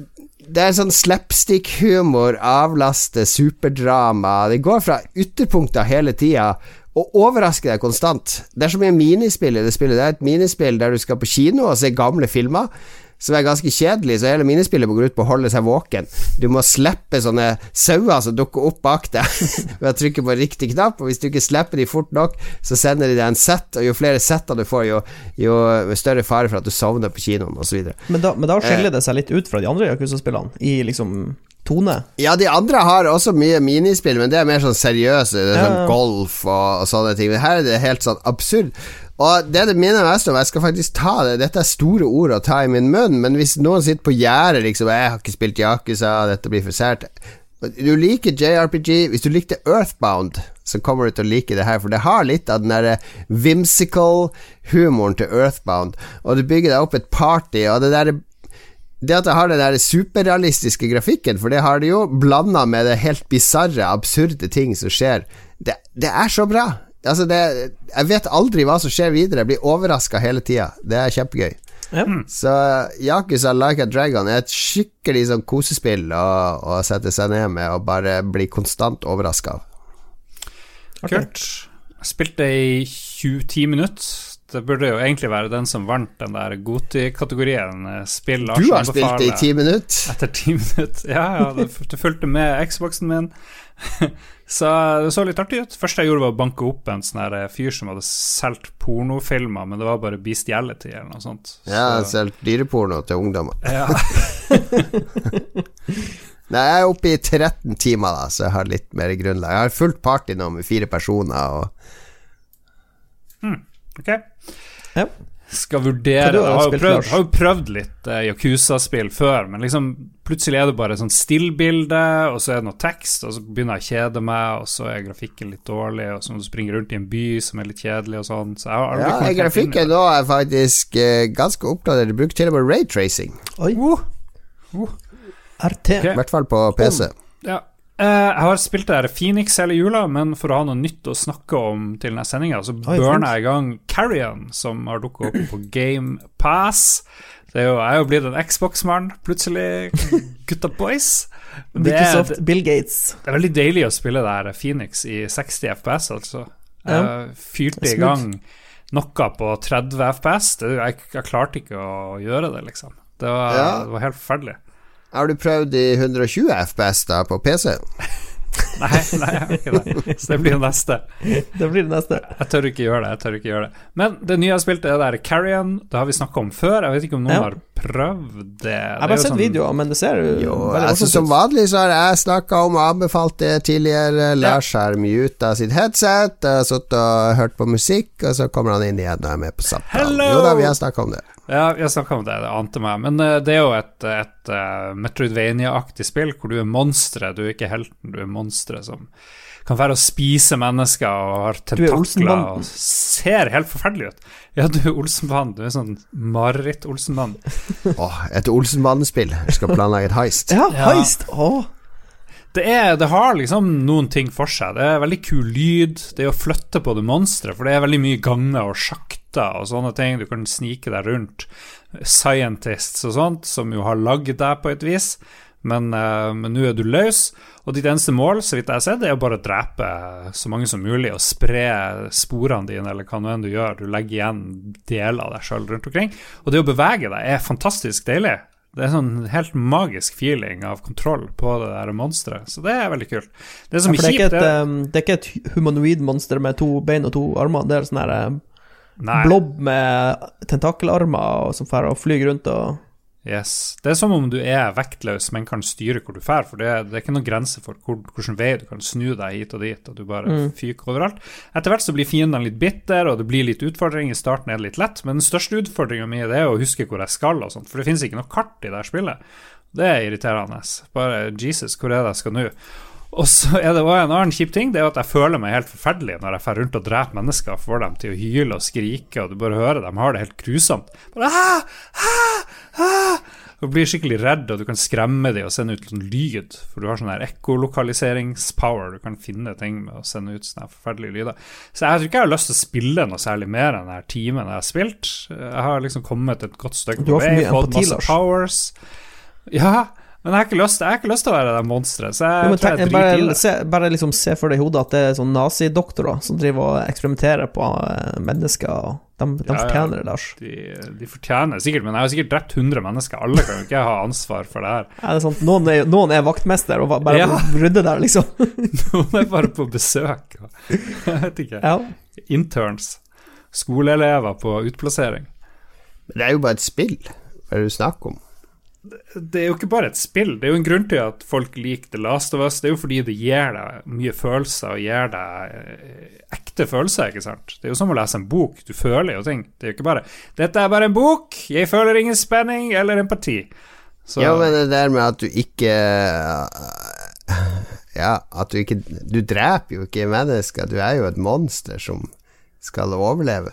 det er sånn slapstick-humor, avlaste superdrama. Det går fra ytterpunkter hele tida og overrasker deg konstant. Det er så mye minispill i det spillet. Det er et minispill der du skal på kino og se gamle filmer som er ganske kjedelig, så hele minispillet må gå ut på å holde seg våken. Du må slippe sånne sauer som dukker opp bak deg ved å trykke på riktig knapp, og hvis du ikke slipper de fort nok, så sender de deg en sett, og jo flere setter du får, jo, jo større fare for at du sovner på kinoen, osv. Men, da, men da skiller det seg litt ut fra de andre Yakuza-spillene, i liksom tone? Ja, de andre har også mye minispill, men det er mer sånn seriøse. Det er sånn golf og, og sånne ting. Men her er det helt sånn absurd. Og det det minner mest om. Jeg skal faktisk ta det. Dette er store ord å ta i min munn, men hvis noen sitter på gjerdet liksom 'Jeg har ikke spilt Yakuza, dette blir for sært' Du liker JRPG. Hvis du likte Earthbound, så kommer du til å like det her, for det har litt av den derre whimsical humoren til Earthbound, og du bygger deg opp et party, og det derre det at det har den der superrealistiske grafikken, for det har det jo, blanda med det helt bisarre, absurde ting som skjer, det, det er så bra. Altså det, jeg vet aldri hva som skjer videre. Jeg blir overraska hele tida. Det er kjempegøy. Ja. Så Yakuza Like a Dragon er et skikkelig sånn kosespill å, å sette seg ned med og bare bli konstant overraska av. Kult. Jeg spilte i 20 minutter. Det burde jo egentlig være den som vant den der Goti-kategorien. Spill Du har spilt det i ti minutter? Etter ti minutter. Ja, ja, det, du fulgte med Xboxen min. Så det så litt artig ut. Første jeg gjorde, var å banke opp en sånn eh, fyr som hadde solgt pornofilmer, men det var bare bestiality eller noe sånt. Så. Ja, solgt dyreporno til ungdommer. Ja. Nei, jeg er oppe i 13 timer, da, så jeg har litt mer grunnlag. Jeg har fullt party nå med fire personer og mm, Ok. Ja skal vurdere Jeg har jo prøvd, har jo prøvd litt uh, Yakuza-spill før, men liksom plutselig er det bare sånn stillbilde, og så er det noe tekst, og så begynner jeg å kjede meg, og så er grafikken litt dårlig, og så må du springe rundt i en by som er litt kjedelig og sånn. Så jeg har ja, grafikken nå er faktisk uh, ganske oppdatert. Du bruker til og med raytracing. Oi. Uh. Uh. RT. Okay. I hvert fall på PC. Ja, Uh, jeg har spilt det der Phoenix hele jula, men for å ha noe nytt å snakke om til denne sendinga, så burna jeg i gang Carrion, som har dukka opp på Game Pass. Det er jo, jeg er jo blitt en Xbox-mann, plutselig. Gutta boys. Det er, Bill Gates. Det er veldig deilig å spille der Phoenix i 60 FPS, altså. Jeg fyrte i gang noe på 30 FPS. Det, jeg, jeg, klarte ikke å gjøre det, liksom. Det var, det var helt forferdelig. Har du prøvd i 120 FPS da på PC? nei, nei, jeg har ikke det. Så det blir det neste. Det blir det neste. Jeg tør ikke gjøre det. jeg tør ikke gjøre det Men det nye jeg har spilt, er der Carrion. Det har vi snakka om før. Jeg vet ikke om noen ja. har prøvd det. Jeg har bare sett sånn... videoer, men det ser jo veldig altså, Som vanlig så har jeg snakka om og anbefalt det tidligere. Lars har muta sitt headset, sittet og hørt på musikk, og så kommer han inn igjen og er med på samtalen. Jo da, vi har snakka om det. Ja, jeg snakka om det, det ante meg. Men uh, det er jo et, et uh, Metroidvania-aktig spill hvor du er monsteret, du er ikke helten, du er monsteret som kan være å spise mennesker og har tentakler og ser helt forferdelig ut. Ja, du er Olsenbanen. Du er sånn mareritt-Olsenbanen. oh, et Olsenbanen-spill. Jeg skal planlegge et heist. Ja, heist! Ja. Oh. Det, er, det har liksom noen ting for seg. Det er veldig kul lyd. Det er å flytte på det monsteret, for det er veldig mye ganger og sjakter og sånne ting. Du kan snike deg rundt. Scientists og sånt, som jo har lagd deg på et vis. Men uh, nå er du løs, og ditt eneste mål, så vidt jeg har sett, er å bare drepe så mange som mulig og spre sporene dine, eller hva nå enn du gjør. Du legger igjen deler av deg sjøl rundt omkring. Og det å bevege deg er fantastisk deilig. Det er sånn helt magisk feeling av kontroll på det der monsteret, så det er veldig kult. Det som Ja, det, er ikke et, er um, det er ikke et humanoid monster med to bein og to armer. Det er sånn her um, Nei. blobb med tentakelarmer som drar og flyr rundt og Yes. Det er som om du er vektløs, men kan styre hvor du drar. For det, det er ikke noen grense for hvor, hvilken vei du kan snu deg hit og dit, og du bare Mm. fyker overalt. Etter hvert så blir fiendene litt bitter, og det blir litt utfordring. I starten er det litt lett, men den største utfordringa mi er å huske hvor jeg skal, og sånt, for det finnes ikke noe kart i det her spillet. Det er irriterende. Bare Jesus, hvor er det jeg skal nå? Og så er det også en annen kjip ting, det er at jeg føler meg helt forferdelig når jeg drar rundt og dreper mennesker, og får dem til å hyle og skrike, og du bare hører dem har det helt grusomt. Bare, ah, ah, ah. Du blir skikkelig redd, og du kan skremme dem og sende ut sånn lyd, for du har sånn her ekkolokaliseringspower, du kan finne ting med å sende ut sånne forferdelige lyder. Så jeg tror ikke jeg har lyst til å spille noe særlig mer enn den timen jeg har spilt. Jeg har liksom kommet et godt stykke på vei, fått masse powers. Ja, men jeg har ikke lyst, jeg har ikke lyst til å være det monsteret, så jeg Jo, tror jeg driter i bare, det. se, bare liksom se for deg i hodet at det er sånn nazidoktorer som driver og eksperimenterer på eh, mennesker. og De, de Ja, fortjener det, Lars. De, de fortjener sikkert, men jeg har sikkert drept 100 mennesker. Alle kan jo ikke ha ansvar for det her. Er det sant? noen, er, noen er vaktmester og bare Ja. rydder der, liksom. Noen er bare på besøk. Jeg vet ikke. Ja. Interns. Skoleelever på utplassering. Det er jo bare et spill. Hva er det du snakker om? Det er jo ikke bare et spill. Det er jo en grunn til at folk liker The Last of Us. Det er jo fordi det gir deg mye følelser og gir deg eh, ekte følelser, ikke sant. Det er jo som å lese en bok. Du føler jo ting. Det er jo ikke bare 'Dette er bare en bok. Jeg føler ingen spenning eller empati'. Så Ja, men det der med at du ikke Ja, at du ikke Du dreper jo ikke mennesker. Du er jo et monster som skal overleve.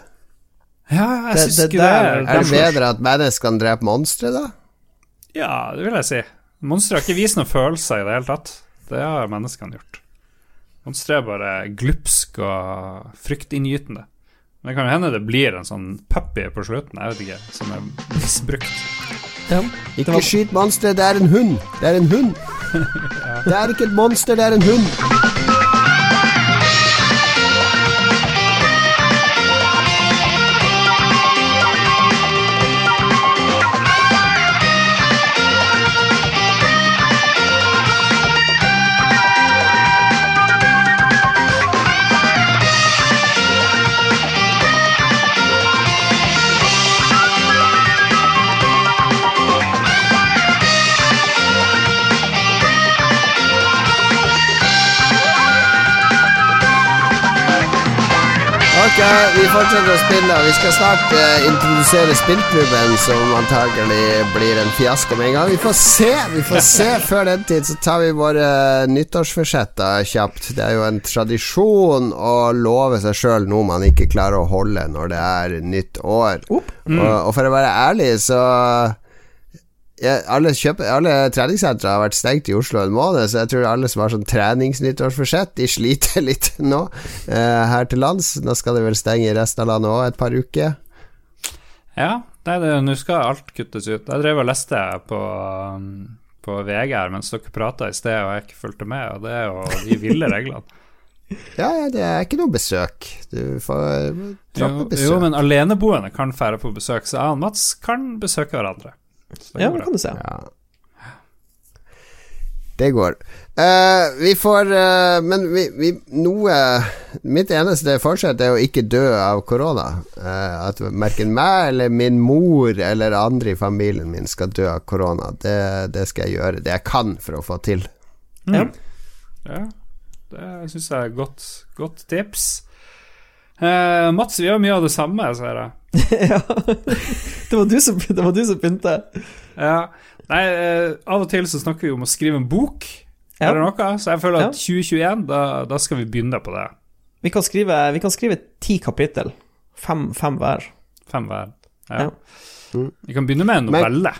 ja, jeg syns ikke det er Er det bedre at menneskene dreper monstre, da? Ja, det vil jeg si. Monstre har ikke vist noen følelser i det hele tatt. Det har menneskene gjort. Monstre er bare glupsk og fryktinngytende. Men det kan jo hende det blir en sånn puppy på slutten, jeg vet ikke, som er misbrukt. Ja. Ikke var- skyt monsteret, det er en hund. Det er en hund. Det er ikke et monster, det er en hund. Vi fortsetter å spille. Vi skal snart uh, introdusere spillklubben, som antagelig blir en fiasko med en gang. Vi får se. vi får se Før den tid så tar vi våre nyttårsforsetter kjapt. Det er jo en tradisjon å love seg sjøl noe man ikke klarer å holde når det er nytt år. Mm. Og, og for å være ærlig, så alle, kjøper, alle treningssentre har vært stengt i Oslo en måned, så jeg tror alle som har sånn treningsnyttårsforsett, de sliter litt nå uh, her til lands. Nå skal det vel stenge i resten av landet òg et par uker. Ja, nå skal alt kuttes ut. Jeg drev og leste på, på VG her mens dere prata i sted, og jeg ikke fulgte med, og det er jo de ville reglene. Ja, ja, det er ikke noe besøk. Du får Jo, besøk. jo, men aleneboende kan fære på besøk, så jeg og Mats kan besøke hverandre. Så det ja, går det kan du se. Ja. Det går. Uh, vi får uh, Men vi, vi Noe Mitt eneste forsett er å ikke dø av korona. Uh, at verken meg eller min mor eller andre i familien min skal dø av korona. Det, det skal jeg gjøre. Det jeg kan for å få til. Ja. Ja, det syns jeg er godt, godt tips. Eh, Mats, vi gjør mye av det samme, ser jeg. ja. Det var du som, det var du som begynte. Ja. Nei, eh, av og til så snakker vi om å skrive en bok, Ja. eller noe, så jeg føler Ja. at 2021, da, da skal vi begynne på det. Vi kan skrive, vi kan skrive ti kapittel. Fem, fem hver. Fem hver. Ja. Ja. Mm. Vi kan begynne med en Men- novelle.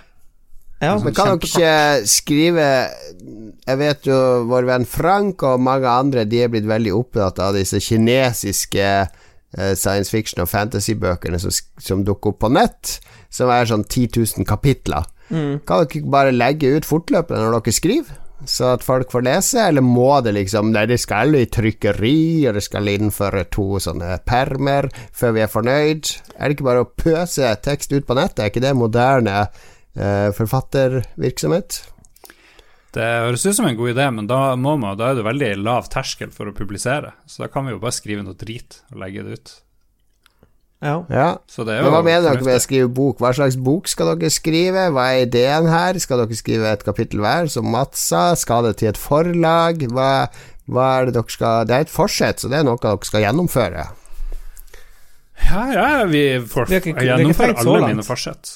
Ja, Men kan dere ikke skrive Jeg vet jo vår venn Frank og mange andre De er blitt veldig opptatt av disse kinesiske science fiction og fantasy-bøkene som, som dukker opp på nett, som er sånn 10 000 kapitler. Mm. Kan dere ikke bare legge ut fortløpende når dere skriver? Så at folk får lese, eller må det liksom Nei, det skal i trykkeri, og det skal innføre to sånne permer før vi er fornøyd. Er det ikke bare å pøse tekst ut på nettet? Er ikke det moderne eh, forfattervirksomhet? Det høres ut som en god idé, men da, må man, da er det veldig lav terskel for å publisere. Så da kan vi jo bare skrive noe drit og legge det ut. Ja. Ja. Så det er jo Men hva mener dere med å skrive bok? Hva slags bok skal dere skrive? Hva er ideen her? Skal dere skrive et kapittel hver, som Mats sa? Skal det til et forlag? Hva, hva er det dere skal Det er et forsett, så det er noe dere skal gjennomføre. Ja, ja, vi får Vi ikke gjennomfører alle mine forsett.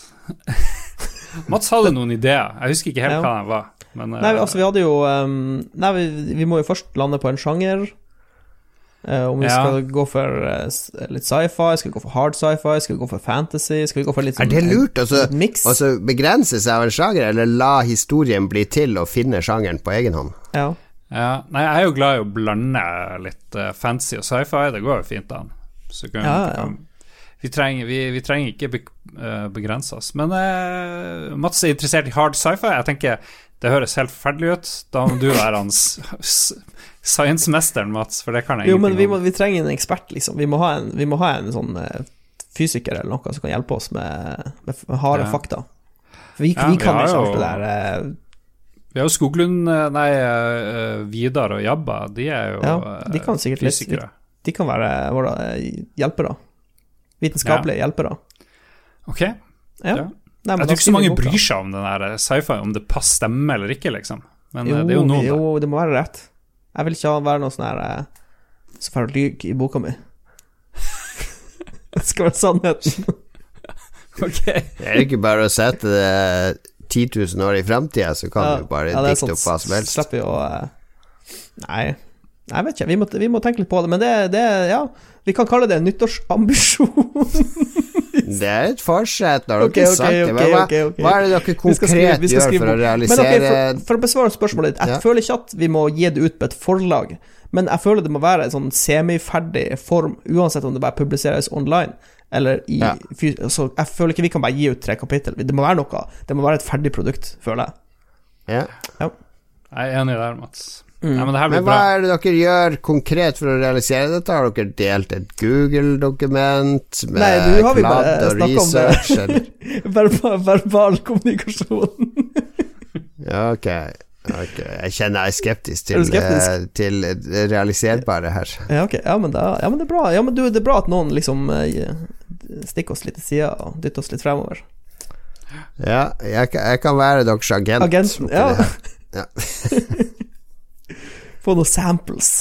Mats hadde noen ideer. Jeg husker ikke helt Ja. hva de var. Men, Nei, eh, altså, vi hadde jo um, Nei, vi, vi må jo først lande på en sjanger. Uh, om vi Ja. skal gå for uh, litt sci-fi, skal vi gå for hard sci-fi, skal vi gå for fantasy, skal vi gå for litt Er sånn det lurt? Altså, en altså begrense seg av en sjanger, eller la historien bli til å finne sjangeren på egen hånd? Ja. ja. Nei, jeg er jo glad i å blande litt uh, fancy og sci-fi. Det går jo fint an. Så kan, Ja, ja. kan vi, trenger, vi, vi trenger ikke be, begrense oss. Men eh, Mats er interessert i hard sci-fi. Jeg tenker det høres helt forferdelig ut. Da må du være hans science-mesteren, Mats, for det kan jeg Jo, men vi, må, vi trenger en ekspert, liksom. Vi må ha en, vi må ha en sånn eh, fysiker eller noe som kan hjelpe oss med, med harde Ja. fakta. For vi, Ja, vi vi kan har ikke jo- alt det der. eh, Vi har jo Skoglund, eh, nei, Vidar og Jabba. De er jo Ja, de kan sikkert litt- fysikere. De kan være våre hjelpere. Vitenskapelige hjelpere. Ok. Ja. Ja. Nei, Jeg tror ikke så mange bryr seg om den der sci-fi, om det passer stemmer eller ikke, liksom. Men eh, jo, det er jo noen, jo, det må være rett. Jeg vil ikke være noe sånn her eh, Så får lyge i boka mi. det skal være sannheten. Ok. Det er ikke bare å sette det 10 000 år i framtida, så kan du bare ja, dikte sant. opp hva som helst. Slipper jo eh, Nei. Nei, jeg vet ikke. Vi må, vi må tenke litt på det. Men det, det Ja, vi kan kalle det en nyttårsambisjon. Det er et forsett, Ok, dere okay, ok, sagt det. ok, Men hva, er det dere Vi skal konkret skrive- vi skal gjør for å bok. Men realisere ok, for, for å besvare spørsmålet ditt, jeg Ja. føler ikke at vi må gi det ut på et forlag. Men jeg føler det må være en sånn semiferdig form, uansett om det bare publiseres online. Eller i Ja. Så jeg føler ikke vi kan bare gi ut tre kapittel. Det må være noe. Det må være et ferdig produkt, føler jeg. ja. Jeg er enig der, Mats. Mm. Nei, men det her blir Men hva bra. er det dere gjør konkret for å realisere dette? Har dere delt et Google-dokument med Nei, du har vi bare og snakket om det. research? Verbal, verbal kommunikasjon. Ja, ok. ok. Jeg kjenner jeg er skeptisk til, er skeptisk? eh, til realiserbare her. Ja, okay. Ja, men, da, ja, men det er bra. Ja, men du, det er bra at noen liksom eh, stikker oss litt til sida og dytter oss litt fremover. Ja, jeg, kan- jeg kan være deres agent. Agenten, ja ja. Få noen samples.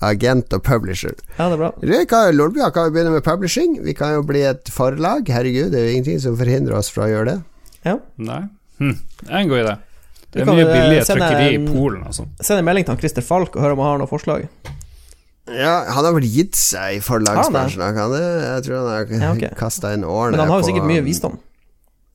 Agent og publisher. Ja, det er bra. Røyka kan, Lolbua kan jo begynne med publishing. Vi kan jo bli et forlag. Herregud, det er jo ingenting som forhindrer oss fra å gjøre det. Ja. Nei. Hm. Det er en god idé. Det er mye eh, billige trykkeri i Polen og sånn. Send en melding til han Christer Falk og høre om han har noen forslag. Ja, han har vel gitt seg i forlagsbransjen, han det? Jeg tror han har Ja, okay. kasta inn årene Men han har jo sikkert mye visdom.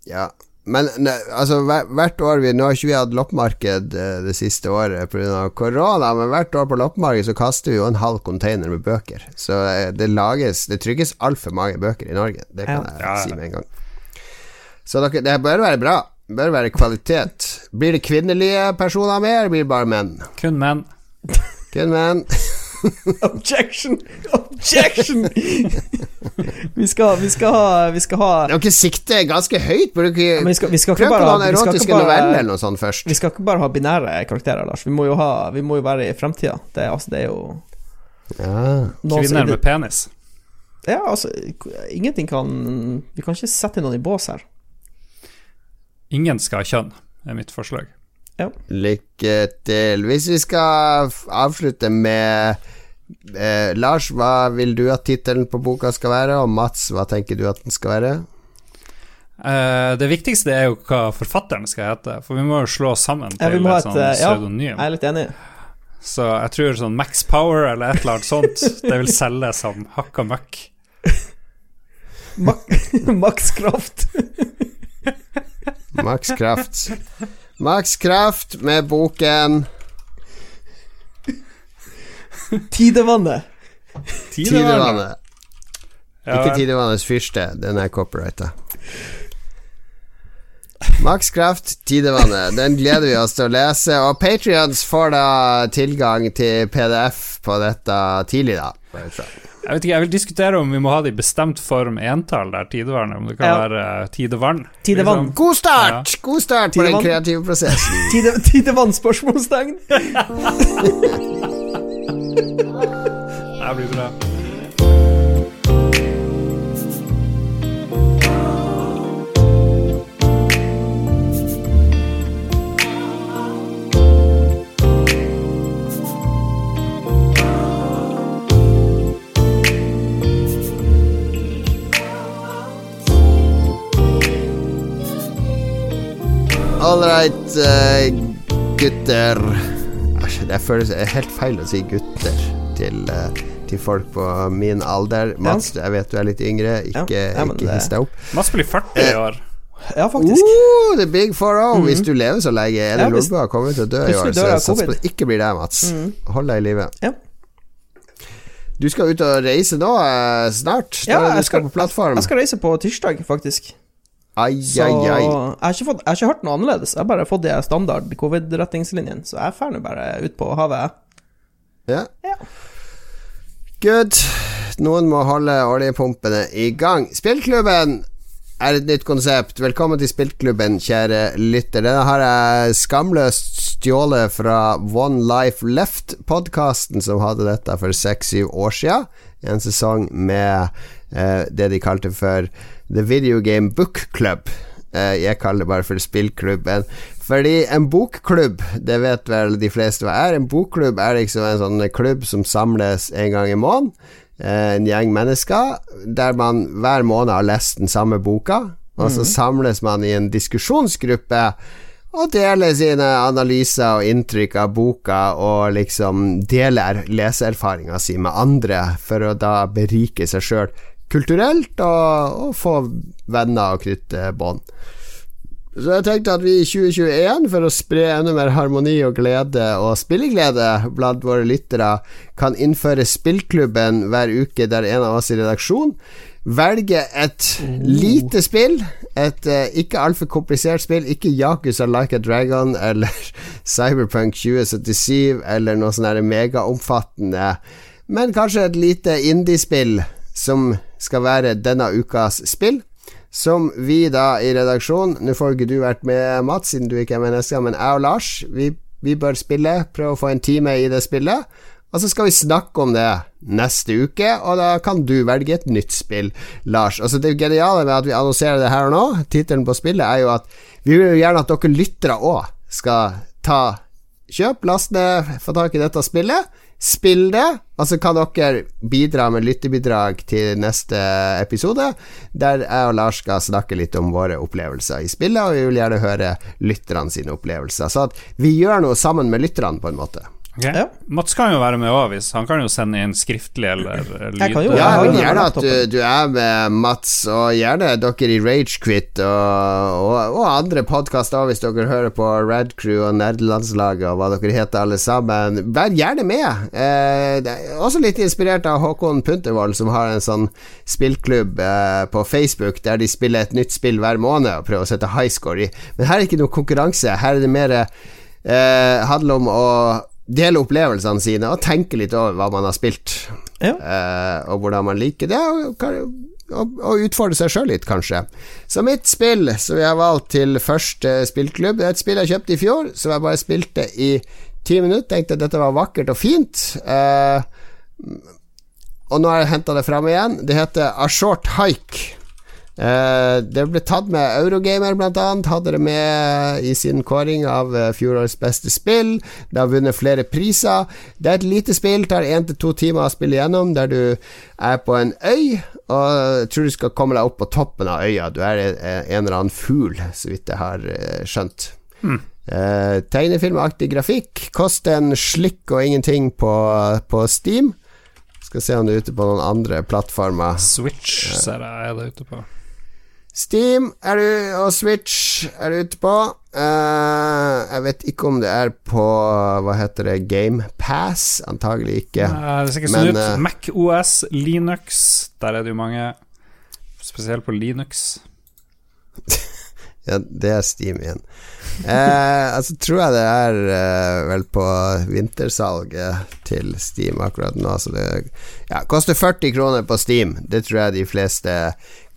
Ja. Men ne, altså, hvert år vi Nå har ikke vi hatt loppemarked eh, det siste året pga. korona, men hvert år på loppemarked så kaster vi jo en halv container med bøker. Så eh, det lages Det trykkes altfor mange bøker i Norge. Det kan Ja. jeg Ja, ja. si med en gang. Så dere, det bør være bra. Det bør være kvalitet. Blir det kvinnelige personer med, eller blir det bare menn? Kun menn. Kun menn. Objection! Objection! vi, skal, vi, skal ha, vi skal ha Dere sikter ganske høyt. Burde dere ja, vi skal, vi skal Prøv på noen erotiske noveller eller noe sånt først. Vi skal ikke bare ha binære karakterer, Lars. Vi må jo, ha, vi må jo være i fremtida. Det, altså, det er jo Ja. Kvinner med penis. Ja, altså Ingenting kan Vi kan ikke sette noen i bås her. Ingen skal ha kjønn, er mitt forslag. Lykke til. Hvis vi skal avslutte med eh, Lars, hva vil du at tittelen på boka skal være? Og Mats, hva tenker du at den skal være? Uh, det viktigste er jo hva forfatteren skal hete, for vi må jo slå sammen til ja, et sånn eh, ja. Jeg er litt enig. Så jeg tror sånn Max Power eller et eller annet sånt, det vil selge som hakka møkk. Max Makskraft. Max Kraft. Max Kraft med boken Tidevannet. Tidevannet. Ja, Ikke Tidevannets fyrste, den er copyrighta. Max Kraft, Tidevannet. Den gleder vi oss til å lese. Og Patrions får da tilgang til PDF på dette tidlig, da. Jeg vet ikke, jeg vil diskutere om vi må ha det i bestemt form entall der tidevann, om det kan Ja. være eh, tidevann. Tidevann. Liksom. God start! God start på den kreative prosessen. Tide, tidevann? Spørsmålstegn. Det blir bra. All right, uh, gutter. Æsj, Det føles helt feil å si gutter til, uh, til folk på min alder. Mats, jeg vet du er litt yngre. Ikke, Ja, ja, ikke hiss deg opp. Mats blir 40 i år. Ja, faktisk. Uh, the big 4-0. Hvis du lever så lenge. Er det Ja, hvis- Lolbua kommer til å dø i år, så sats jeg satser på at det ikke blir deg, Mats. Hold deg i live. Ja. Du skal ut og reise nå eh, snart. Da Ja, er det du skal skal- på plattform. Jeg skal reise på tirsdag, faktisk. Ai, Så ai, ai. jeg har, fått, jeg har ikke hørt noe annerledes. Jeg har bare fått de standard covid-retningslinjene, så jeg drar nå bare ut på havet. Ja. Ja. Good. Noen må holde oljepumpene i gang. Spillklubben er et nytt konsept. Velkommen til Spillklubben, kjære lytter. Denne har jeg skamløst stjålet fra One Life Left-podkasten, som hadde dette for seks-syv år siden. En sesong med eh, det de kalte for The Video Game Book Club. Eh, jeg kaller det bare for spillklubben. Fordi en bokklubb, det vet vel de fleste hva er. En bokklubb er liksom en sånn klubb som samles en gang i måneden. Eh, en gjeng mennesker der man hver måned har lest den samme boka. Og så samles man i en diskusjonsgruppe og deler sine analyser og inntrykk av boka, og liksom deler leseerfaringa si med andre, for å da berike seg sjøl kulturelt og, og få venner og knytte bånd. Så jeg tenkte at vi i 2021, for å spre enda mer harmoni og glede og spilleglede blant våre lyttere, kan innføre spillklubben hver uke der en av oss i redaksjon velger et lite spill. Et uh, ikke altfor komplisert spill. Ikke Yakuza Like a Dragon eller Cyberpunk 2077 eller noe sånn megaomfattende, men kanskje et lite indiespill som skal være denne ukas spill som vi da i redaksjonen Nå får ikke du vært med, Mats, siden du ikke er med neste gang, men jeg og Lars, vi, vi bør spille. Prøve å få en time i det spillet. Og så skal vi snakke om det neste uke, og da kan du velge et nytt spill, Lars. Altså Det geniale med at vi annonserer det her og nå, tittelen på spillet, er jo at vi vil jo gjerne at dere lyttere òg skal ta Kjøp, last ned, få tak i dette spillet. Spill det, og så kan dere bidra med lyttebidrag til neste episode, der jeg og Lars skal snakke litt om våre opplevelser i spillet, og vi vil gjerne høre lytterne sine opplevelser. Så at vi gjør noe sammen med lytterne, på en måte. Ok. Ja. Mats kan jo være med òg, hvis han kan jo sende inn skriftlig eller lyd. Jeg kan jo- Ja, gjerne at du, du er med, Mats, og gjerne dere i Ragequit og, og, og andre podkaster hvis dere hører på Radcrew og Nerdelandslaget og hva dere heter alle sammen. Vær gjerne med. Eh, også litt inspirert av Håkon Puntervold, som har en sånn spillklubb eh, på Facebook der de spiller et nytt spill hver måned og prøver å sette high score i. Men her er det ikke noe konkurranse. Her er det mer eh, handler om å dele opplevelsene sine og tenke litt over hva man har spilt Ja. uh, og hvordan man liker det, og, og, og utfordre seg sjøl litt, kanskje. Så mitt spill som jeg har valgt til første spillklubb, det er et spill jeg kjøpte i fjor, som jeg bare spilte i ti minutter. Tenkte at dette var vakkert og fint. Uh, og nå har jeg henta det fram igjen. Det heter A Short Hike. Eh, det ble tatt med Eurogamer, blant annet. Hadde det med i sin kåring av eh, fjorårets beste spill. Det har vunnet flere priser. Det er et lite spill, tar én til to timer å spille gjennom, der du er på en øy. Og jeg tror du skal komme deg opp på toppen av øya. Du er en, eller annen fugl, så vidt jeg har skjønt. skjønt. Eh, tegnefilmaktig grafikk. Koster en slikk og ingenting på, på Steam. Skal se om det er ute på noen andre plattformer. Switch ser jeg er det ute på. Steam er du, og Switch er du ute på. Uh, jeg vet ikke om det er på Hva heter det? Game Pass? Antagelig ikke. Nei, det ser ikke sånn ut. Uh, Mac OS, Linux, der er det jo mange. Spesielt på Linux. Ja, det er Steam igjen. Uh, altså tror jeg det er uh, vel på vintersalget til Steam akkurat nå. Så det ja, koster 40 kroner på Steam. Det tror jeg de fleste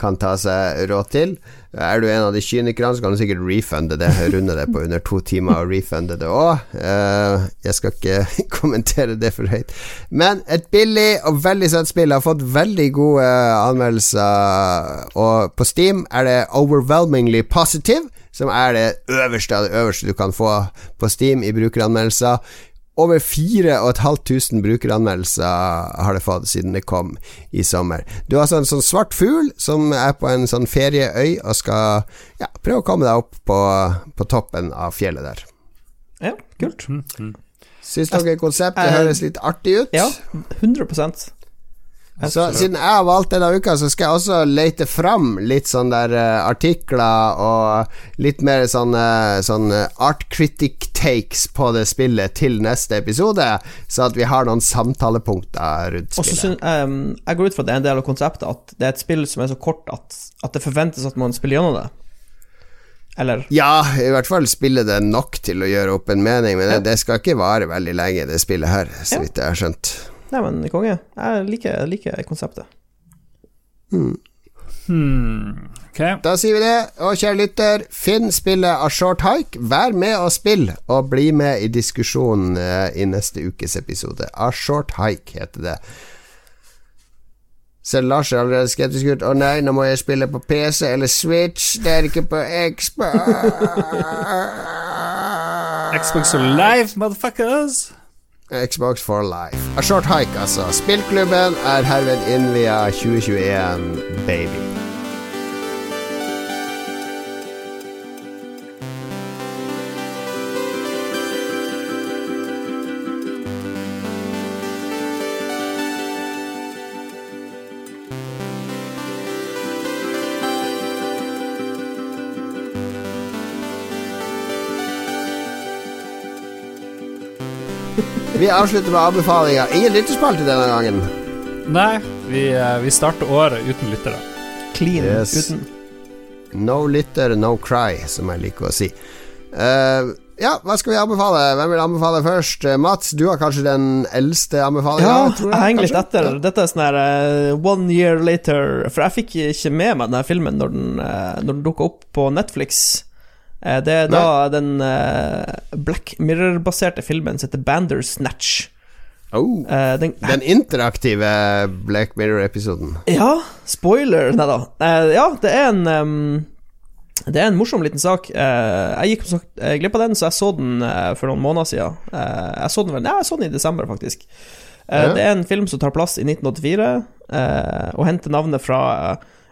kan ta seg råd til. Er du en av de kynikerne, så kan du sikkert refunde det. Runde det på under to timer og refunde det òg. Eh, jeg skal ikke kommentere det for høyt. Men et billig og veldig søtt spill har fått veldig gode anmeldelser, og på Steam er det overwhelmingly positive, som er det øverste av det øverste du kan få på Steam i brukeranmeldelser. Over 4500 brukeranmeldelser har det fått siden det kom i sommer. Du har altså en sånn svart fugl som er på en sånn ferieøy og skal ja, prøve å komme deg opp på, på toppen av fjellet der. Ja, kult. Syns dere konseptet høres litt artig ut? Ja, 100 Så siden jeg har valgt denne uka, så skal jeg også lete fram litt sånne der uh, artikler og litt mer sånne, sånne art critic takes på det spillet til neste episode, så at vi har noen samtalepunkter rundt spillet. syn- ehm, Jeg går ut fra at det er en del av konseptet at det er et spill som er så kort at, at det forventes at man spiller gjennom det. Eller Ja, i hvert fall spiller det nok til å gjøre opp en mening, men det, det skal ikke vare veldig lenge, det spillet her, så vidt jeg har skjønt. Nei, men konge. Jeg liker, liker konseptet. Hmm. Ok. Da sier vi det, og kjære lytter, finn spillet A Short Hike. Vær med og spill, og bli med i diskusjonen eh, i neste ukes episode. A Short Hike heter det. Selv Lars er allerede skeptisk ut. Å nei, nå må jeg spille på PC eller Switch. Det er ikke på Xbox. Xbox Live, motherfuckers! Xbox for life. A Short Hike, altså. Spillklubben er herved innvia 2021, baby. Vi avslutter med anbefalinger. Ingen lytterspalte denne gangen. Nei, vi, eh, vi starter året uten lyttere. Clean Yes. uten. No lytter, no cry, som jeg liker å si. Uh, ja, hva skal vi anbefale? Hvem vil anbefale først? Eh, Mats, du har kanskje den eldste anbefalinga? Ja, tror jeg henger litt etter. etter. Dette er sånn her uh, one year later For jeg fikk ikke med meg denne filmen når den, uh, når den dukka opp på Netflix. Eh, det er da den eh, Black Mirror-baserte filmen som heter Bandersnatch. Oh, Uh, den, den interaktive Black Mirror-episoden. Ja, spoiler, nei da. Eh, ja, det er en um, Det er en morsom liten sak. Eh, jeg gikk som sagt eh, glipp av den, så jeg så den eh, for noen måneder siden. Eh, jeg så den vel Nei, jeg så den i desember, faktisk. Eh, Ja. Det er en film som tar plass i 1984, eh, og henter navnet fra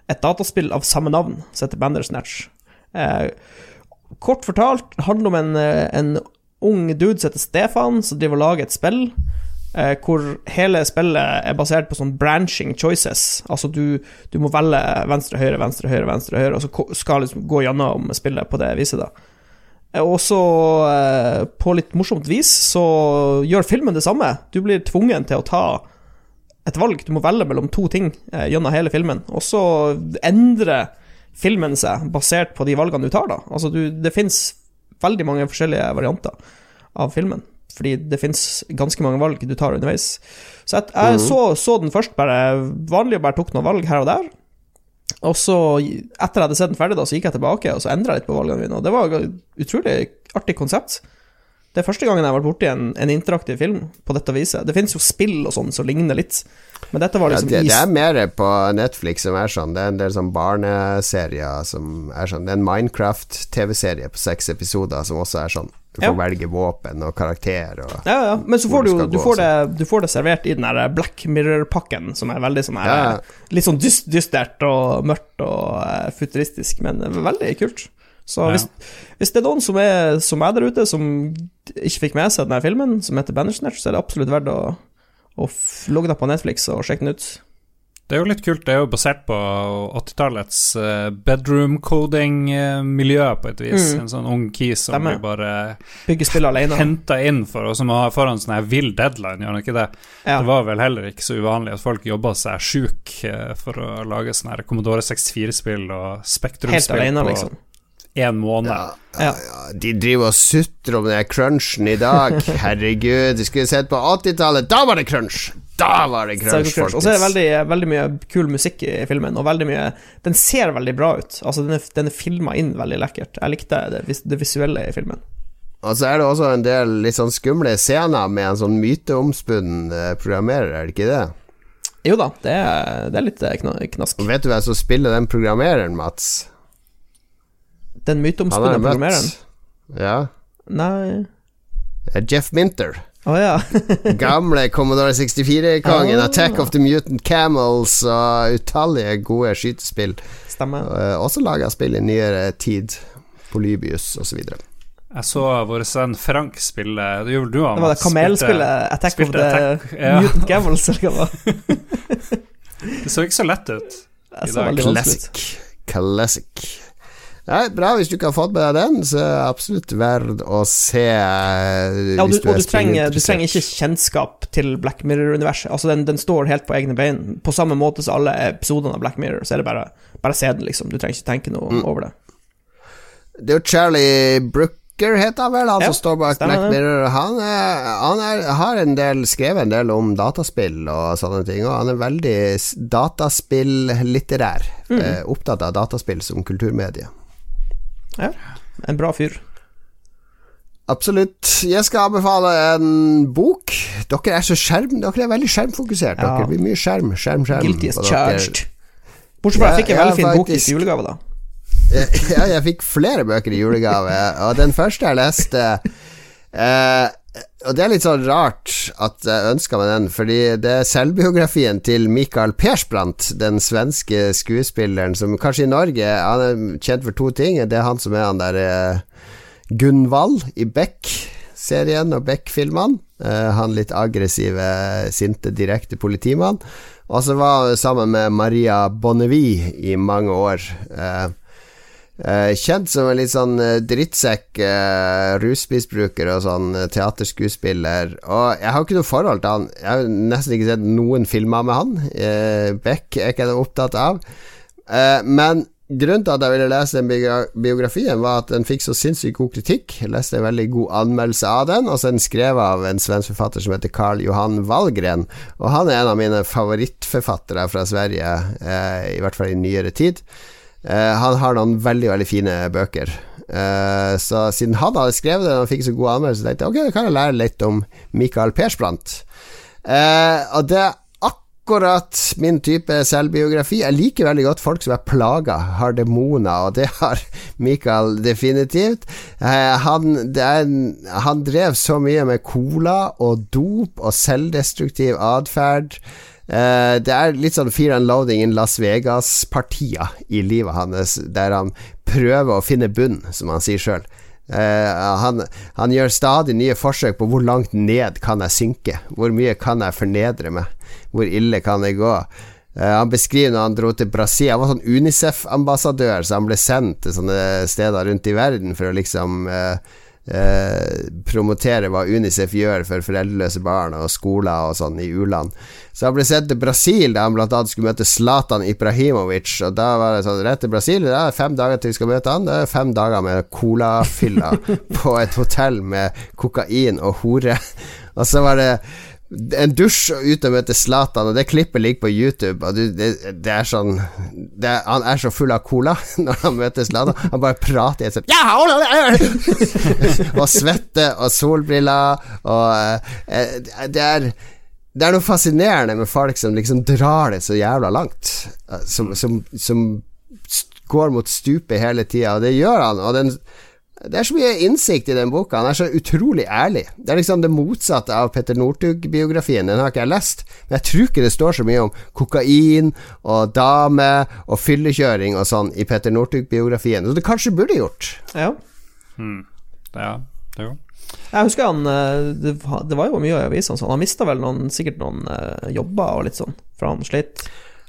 et dataspill av samme navn, som heter Bandersnatch. Kort fortalt handler om en, eh, en ung dude som heter Stefan, som driver og lager et spill. Eh, hvor hele spillet er basert på sånn branching choices. Altså du, du må velge venstre, høyre, venstre, høyre, venstre, høyre, og så skal liksom gå gjennom spillet på det viset, da. Eh, Og så, eh, på litt morsomt vis, så gjør filmen det samme. Du blir tvungen til å ta et valg. Du må velge mellom to ting eh, gjennom hele filmen. Og så endrer filmen seg basert på de valgene du tar, da. Altså, du, det fins veldig mange forskjellige varianter av filmen. Fordi det fins ganske mange valg du tar underveis. Så jeg, jeg så, så den først bare vanlig og bare tok noen valg her og der. Og så, etter jeg hadde sett den ferdig, da, så gikk jeg tilbake og så endra litt på valgene mine. Og det var et utrolig artig konsept. Det er første gangen jeg har vært borti en, en interaktiv film på dette viset. Det finnes jo spill og sånn som ligner litt, men dette var Ja, liksom det, det er mer på Netflix som er sånn. Det er en del sånn barneserier som er sånn. Det er en Minecraft-TV-serie på seks episoder som også er sånn. Du får Ja. velge våpen og karakter og Ja, ja, men så får du, du du, får det, du får det servert i den der Black Mirror-pakken, som er veldig sånn her Ja, ja. Litt sånn dyst, dystert og mørkt og eh, futuristisk, men veldig kult. Så hvis, hvis det er noen som er som er der ute, som ikke fikk med seg denne filmen, som heter Bandersnatch, så er det absolutt verdt å, å logge deg på Netflix og sjekke den ut. Det er jo litt kult. Det er jo basert på 80-tallets uh, bedroom coding-miljø, på et vis. Mm. En sånn ung kis som blir bare henta inn for, og som har foran sånn her vill deadline, gjør han ikke det? Ja. Det var vel heller ikke så uvanlig at folk jobba seg sjuk eh, for å lage sånne her Commodore 64-spill og Spektrum-spill alene, på liksom. Én måned. Ja, Ja. ja, de driver og sutrer om den crunchen i dag. Herregud, de skulle sett på 80-tallet. Da var det crunch! Da var det crunch, Crunch. Og så er det veldig, veldig mye kul musikk i filmen, og veldig mye Den ser veldig bra ut. Altså, den er, den er filma inn veldig lekkert. Jeg likte det, det visuelle i filmen. Og så er det også en del litt sånn skumle scener med en sånn myteomspunnen eh, programmerer, er det ikke det? Jo da, det er, det er litt eh, knask. Og vet du hvem som spiller den programmereren, Mats? Den myteomspunne programmereren? Ja. Nei Jeff Minter. Å ja. Gamle Commodore 64-kongen. Ah. Attack of the Mutant Camels og utallige gode skytespill. Stemmer. Eh, også laga spill i nyere tid. Polybius osv. Jeg så vår sønn Frank spille Det gjorde du, han. Det var det kamelspillet Attack of the Attack, ja. Mutant Camels, eller hva det var. Det så ikke så lett ut. Det I så dag. veldig vanskelig ut. Classic. Classic. Nei, bra hvis du ikke har fått med deg den, så er absolutt verdt å se. eh, Ja, og du, og du, er trenger, du trenger ikke kjennskap til Black Mirror-universet. Altså, den, den står helt på egne bein. På samme måte som alle episodene av Black Mirror, så er det bare Bare se den, liksom. Du trenger ikke tenke noe Mm. over det. Det er jo Charlie Brooker, heter han vel, han Ja, som står bak Black. Mirror. Han, er, han er, har en del, skrevet en del om dataspill og sånne ting, og han er veldig dataspillitterær. Mm. Eh, opptatt av dataspill som kulturmedie. Ja. En bra fyr. Absolutt. Jeg skal anbefale en bok. Dere er så skjerm Dere er veldig skjermfokusert. Ja. Dere blir mye skjerm, skjerm, skjerm. Guilty as charged. Bortsett fra Ja, jeg fikk en veldig fin bok i julegave, da. ja, jeg fikk flere bøker i julegave, og den første jeg leste eh, Og det er litt sånn rart at jeg ønska meg den, fordi det er selvbiografien til Mikael Persbrandt, den svenske skuespilleren som kanskje i Norge Han er kjent for to ting. Det er han som er han der eh, Gunvald i Beck-serien og Beck-filmene. Eh, han litt aggressive, sinte, direkte politimann. Og så var han sammen med Maria Bonnevie i mange år. Eh, kjent som en litt sånn eh, drittsekk, eh, rusmisbruker og sånn teaterskuespiller. Og jeg har ikke noe forhold til han. Jeg har nesten ikke sett noen filmer med han. Beck er ikke jeg opptatt av. Men grunnen til at jeg ville lese den biografien, var at den fikk så sinnssykt god kritikk. Jeg leste en veldig god anmeldelse av den, og så er den skrevet av en svensk forfatter som heter Carl Johan Wallgren. Og han er en av mine favorittforfattere fra Sverige, i hvert fall i nyere tid. Eh, han har noen veldig, veldig fine bøker. Eh, så siden han hadde skrevet den og fikk så god anmeldelse, tenkte jeg ok, da kan jeg lære litt om Mikael Persbrandt. Eh, og det er akkurat min type selvbiografi. Jeg liker veldig godt folk som er plaga, har demoner, og det har Mikael definitivt. Han, det en- han drev så mye med cola og dop og selvdestruktiv atferd. Eh, det er litt sånn fear and loading in Las Vegas-partier i livet hans, der han prøver å finne bunn, som han sier sjøl. han, han gjør stadig nye forsøk på hvor langt ned kan jeg synke, hvor mye kan jeg fornedre meg, hvor ille kan det gå. Uh, han beskriver når han dro til Brasil Han var sånn Unicef-ambassadør, så han ble sendt til sånne steder rundt i verden for å liksom eh, eh, promotere hva Unicef gjør for foreldreløse barn og skoler og sånn i u-land. Så han ble sendt til Brasil, da han blant annet skulle møte Zlatan Ibrahimovic. Og da var det sånn rett til Brasil, det er fem dager til vi skal møte han. Det er fem dager med colafylla på et hotell med kokain og hore. Og så var det en dusj og ut og møte Zlatan, og det klippet ligger på YouTube. Og du, det, det er sånn det er, Han er så full av cola når han møter Zlatan. Han bare prater i et sånt Og svette og solbriller og eh, Det er det er noe fascinerende med folk som liksom drar det så jævla langt. eh, Som, som, som går mot stupet hele tida, og det gjør han. Og den, det er så mye innsikt i den boka. Han er så utrolig ærlig. Det er liksom det motsatte av Petter Northug-biografien. Den har ikke jeg lest, men jeg tror ikke det står så mye om kokain og dame og fyllekjøring og sånn i Petter Northug-biografien. Så det kanskje burde gjort. Ja. Ja, det er jo Jeg husker han eh, Det var, jo mye i avisene sånn. Han mista vel noen, sikkert noen eh, jobber og litt sånn, for han slet.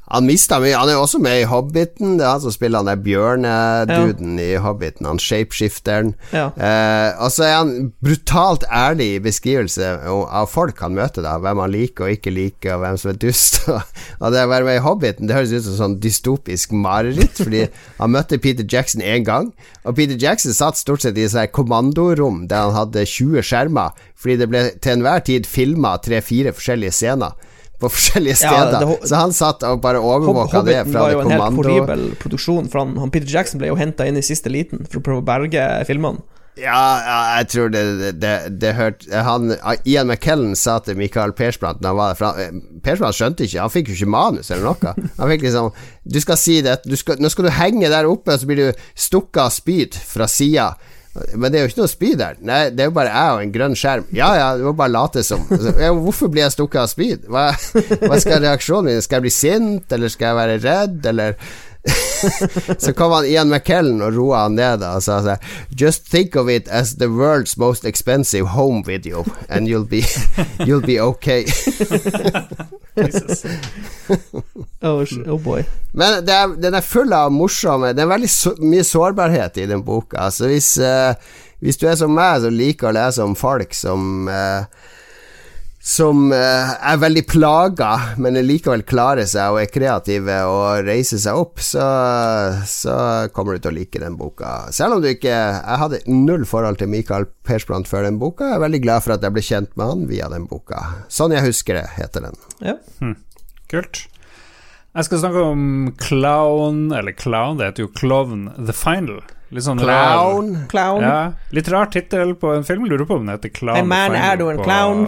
Han mista mye. Han er jo også med i Hobbiten. Det er han som spiller han der bjørneduden i Hobbiten. Han shapeshifteren. Ja. Eh, og så er han brutalt ærlig i beskrivelse av folk han møter, da hvem han liker og ikke liker, og hvem som er dust. og det å være med i Hobbiten Det høres ut som sånn dystopisk mareritt, fordi han møtte Peter Jackson én gang, og Peter Jackson satt stort sett i et kommandorom der han hadde 20 skjermer, fordi det ble til enhver tid filma tre-fire forskjellige scener på forskjellige steder. Ja, det, så han satt og bare overvåka det fra var jo en helt horribel produksjon, for han, han Peter Jackson ble jo henta inn i siste liten for å prøve å berge filmene. Ja, ja, jeg tror det, det, det hørte han, Ian McKellen sa til Michael Persbrandt da han var der eh, Persbrandt skjønte ikke, han fikk jo ikke manus eller noe. Han fikk liksom Du skal si det, skal, nå skal du henge der oppe, og så blir du stukket av spyd fra sida. Men det er jo ikke noe spyd der. Nei, det er jo bare jeg og en grønn skjerm. Ja ja, du må bare late som. Hvorfor blir jeg stukket av spyd? Hva, hva skal reaksjonen min Skal jeg bli sint, eller skal jeg være redd, eller så kom han Ian McKellen og roa han ned og sa sånn Just think of it as the world's most expensive home video, and you'll be, you'll be okay. oh, oh, boy. Men er, den er full av morsomme Det er veldig så, mye sårbarhet i den boka. Så hvis, uh, hvis du er som meg, som liker å lese om folk som uh, som uh, er veldig plaga, men likevel klarer seg og er kreative og reiser seg opp, så, så, kommer du til å like den boka. Selv om du ikke Jeg hadde null forhold til Michael Persbrandt før den boka. Jeg er veldig glad for at jeg ble kjent med han via den boka. Sånn jeg husker det, heter den. Ja. Hm. Kult. Jeg skal snakke om Clown, eller Clown, det heter jo Klovn The Final. Litt sånn clown. Rar, clown. Ja, litt rar tittel på en film. Lurer på om den heter Clown. Hey man, er du en clown?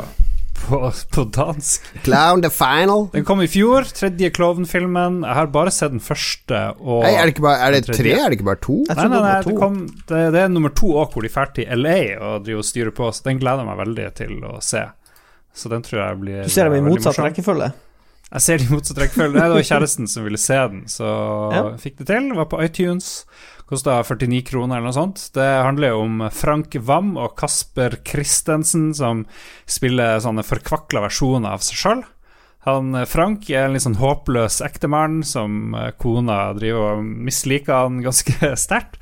På, på dansk. Clown the Final. Den kom i fjor, tredje Klovn-filmen. Jeg har bare sett den første. Og Hei, er, det bare, er det tre, er det ikke bare to? Nei, nei, nei det, kom, det, det, er nummer to òg, hvor de drar til LA og driver og styrer på, så den gleder jeg meg veldig til å se. Så den tror jeg blir Du ser dem i motsatt rekkefølge? Jeg ser dem i motsatt rekkefølge. Det var kjæresten som ville se den, så ja. fikk det til. Var på iTunes. Kosta 49 kroner eller noe sånt. Det handler jo om Frank Wam og Kasper Christensen som spiller sånne forkvakla versjoner av seg sjøl. Han Frank er en litt sånn håpløs ektemann som eh, kona driver og misliker han ganske sterkt.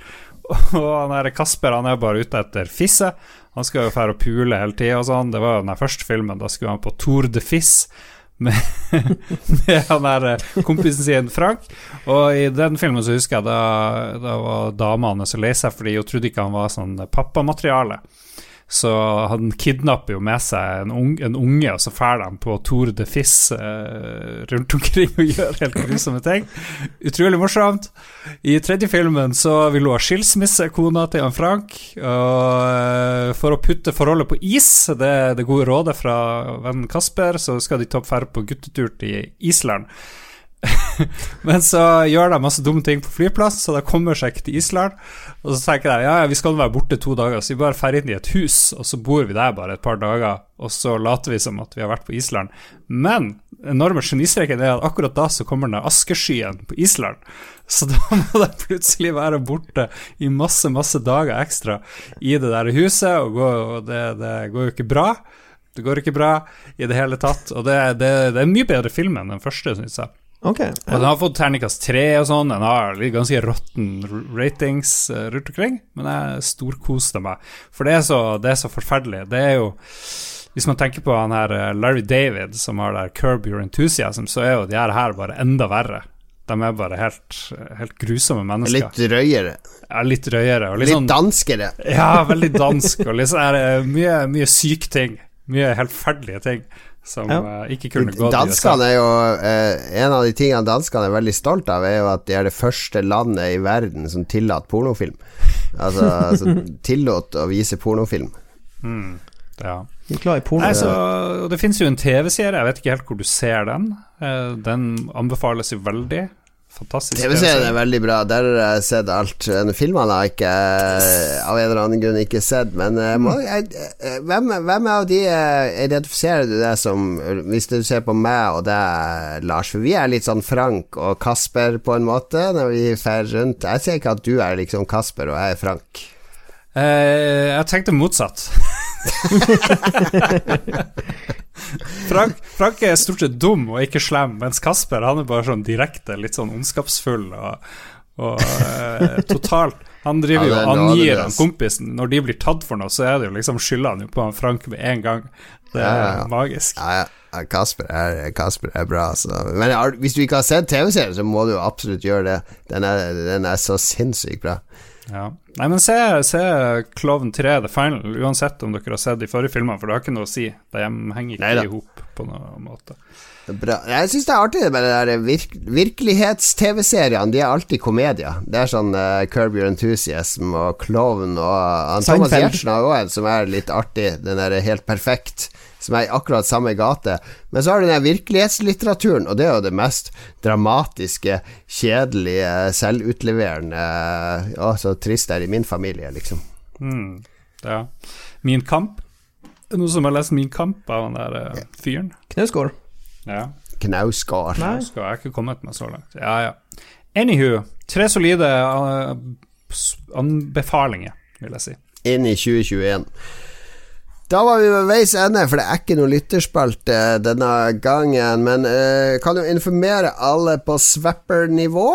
Og han her Kasper han er bare ute etter fisse. Han skal jo fære og pule hele tida og sånn. Det var jo den første filmen, da skulle han på Tour de Fisse med, med han der eh, kompisen sin Frank. Og i den filmen så husker jeg da, da var dama hans lei seg fordi hun trodde ikke han var sånn pappamateriale. Så han kidnapper jo med seg en, unge, en unge og så drar de på Tour de Fisse eh, rundt omkring og gjør helt grusomme ting. Utrolig morsomt. I tredje filmen så vil hun ha skilsmisse, kona til han Frank. Og eh, for å putte forholdet på is, det er det gode rådet fra vennen Kasper, så skal de ta ferd på guttetur til Island. Men så gjør de masse dumme ting på flyplass, så de kommer seg ikke til Island. Og så tenker jeg ja, ja, vi skal være borte to dager, så vi bare drar inn i et hus, og så bor vi der bare et par dager, og så later vi som at vi har vært på Island. Men enorme genistreken er at akkurat da så kommer den askeskyen på Island. Så da må de plutselig være borte i masse, masse dager ekstra i det der huset, og, gå, og det, det går jo ikke bra. Det går ikke bra i det hele tatt, og det, det, det er en mye bedre film enn den første, syns jeg. Okay, ja. Og den har fått terningkast tre og sånn. Den har ganske råtten ratings uh, rundt omkring, men jeg storkoste meg. For det er, så, det er så forferdelig. Det er jo Hvis man tenker på han her uh, Larry David, som har der Curb Your Enthusiasm, så er jo de her, her bare enda verre. De er bare helt, helt grusomme mennesker. Litt røyere. Ja, litt røyere. litt, litt sånn, danskere. Ja, veldig dansk. Og litt sånn, mye, mye syke ting. Mye helt ferdige ting som ja. uh, ikke kunne gå Danskene er jo uh, En av de tingene danskene er veldig stolt av, er jo at de er det første landet i verden som tillater pornofilm. Altså, altså tillot å vise pornofilm. Mm, ja. De er glad i porno. Nei, så, det finnes jo en TV-serie, jeg vet ikke helt hvor du ser den. Uh, den anbefales jo veldig. Fantastisk. TV-serien er veldig bra. Der har jeg sett alt. Filmene har jeg ikke av en eller annen grunn ikke sett, men mm. må, jeg, uh, hvem, hvem, av de identifiserer du deg som, hvis du ser på meg og deg, Lars? For vi er litt sånn Frank og Kasper på en måte, når vi drar rundt. Jeg ser ikke at du er liksom Kasper og jeg er Frank. jeg tenkte motsatt. Frank, Frank er stort sett dum og ikke slem, mens Kasper han er bare sånn direkte litt sånn ondskapsfull og, og uh, totalt Han driver jo og angir han kompisen. Når de blir tatt for noe, så er det jo liksom skylder han jo på han Frank med en gang. Det er ja, ja, ja. magisk. Ja, ja. Kasper er, Kasper er bra, så. Men hvis du ikke har sett TV-serien, så må du absolutt gjøre det. Den er, den er så sinnssykt bra. Ja. Nei, men se, se Klovn 3 The Final, uansett om dere har sett de forrige filmene, for det har ikke noe å si. De henger ikke i hop på noen måte. Bra. Jeg syns det er artig med de virk virkelighets-TV-seriene. De er alltid komedier. Det er sånn uh, Curb Your Enthusiasm og Klovn og uh, Thomas Giertsen har òg en som er litt artig. Den er helt perfekt som er i akkurat samme gate. Men så har du den virkelighetslitteraturen, og det er jo det mest dramatiske, kjedelige, selvutleverende Å, så trist det er i min familie, liksom. Mm, ja. Min kamp? Noen som har lest Min kamp av den der uh, fyren? Knausgård. Ja. Knausgård. Knausgård. Jeg har ikke kommet meg så langt. Ja, ja. Anywho, tre solide uh, anbefalinger, vil jeg si. Inn i 2021. Da var vi ved veis ende, for det er ikke noe lytterspalte denne gangen. Men uh, kan jo informere alle på Swapper-nivå,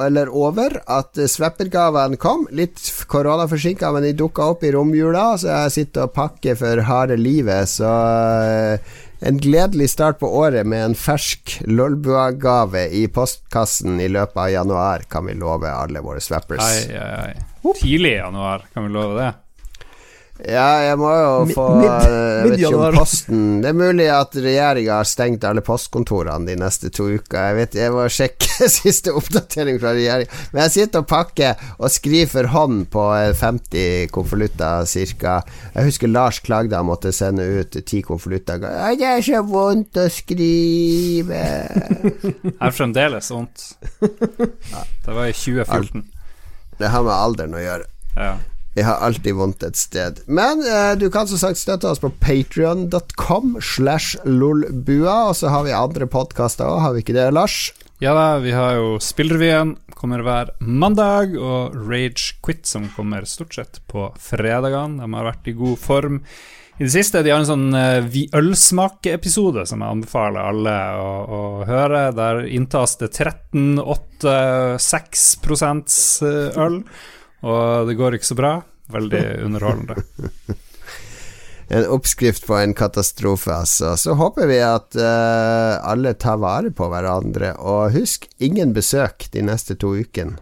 eller over, at Swapper-gavene kom. Litt koronaforsinka, men de dukka opp i romjula, så jeg sitter og pakker for harde livet. Så uh, en gledelig start på året med en fersk Lolbua-gave i postkassen i løpet av januar, kan vi love alle våre swappers. Ai, ai, ai. Tidlig i januar, kan vi love det? Ja, jeg må jo få mid, Jeg vet ikke om Posten Det er mulig at regjeringa har stengt alle postkontorene de neste to uker. Jeg vet, jeg må sjekke siste oppdatering fra regjeringa. Men jeg sitter og pakker og skriver for hånd på 50 konvolutter ca. Jeg husker Lars klagde han måtte sende ut 10 konvolutter. Det er så vondt å skrive. Jeg har fremdeles vondt. Det var i 2014. Det har med alderen å gjøre. Ja. Vi har alltid vondt et sted. Men eh, du kan som sagt støtte oss på patrion.com slash lolbua, og så har vi andre podkaster òg, har vi ikke det, Lars? Ja da, vi har jo Spillrevyen, kommer hver mandag, og Rage Quit, som kommer stort sett på fredagene. De har vært i god form i det siste. De har en sånn uh, ølsmakeepisode som jeg anbefaler alle å, å, høre. Der inntas det 13, 8, 6 øl. Og det går ikke så bra. Veldig underholdende. en oppskrift på en katastrofe, altså. Så håper vi at uh, alle tar vare på hverandre. Og husk, ingen besøk de neste to ukene.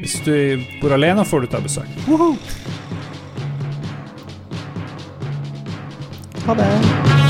Hvis du bor alene, får du ta besøk. Woohoo. Ha det.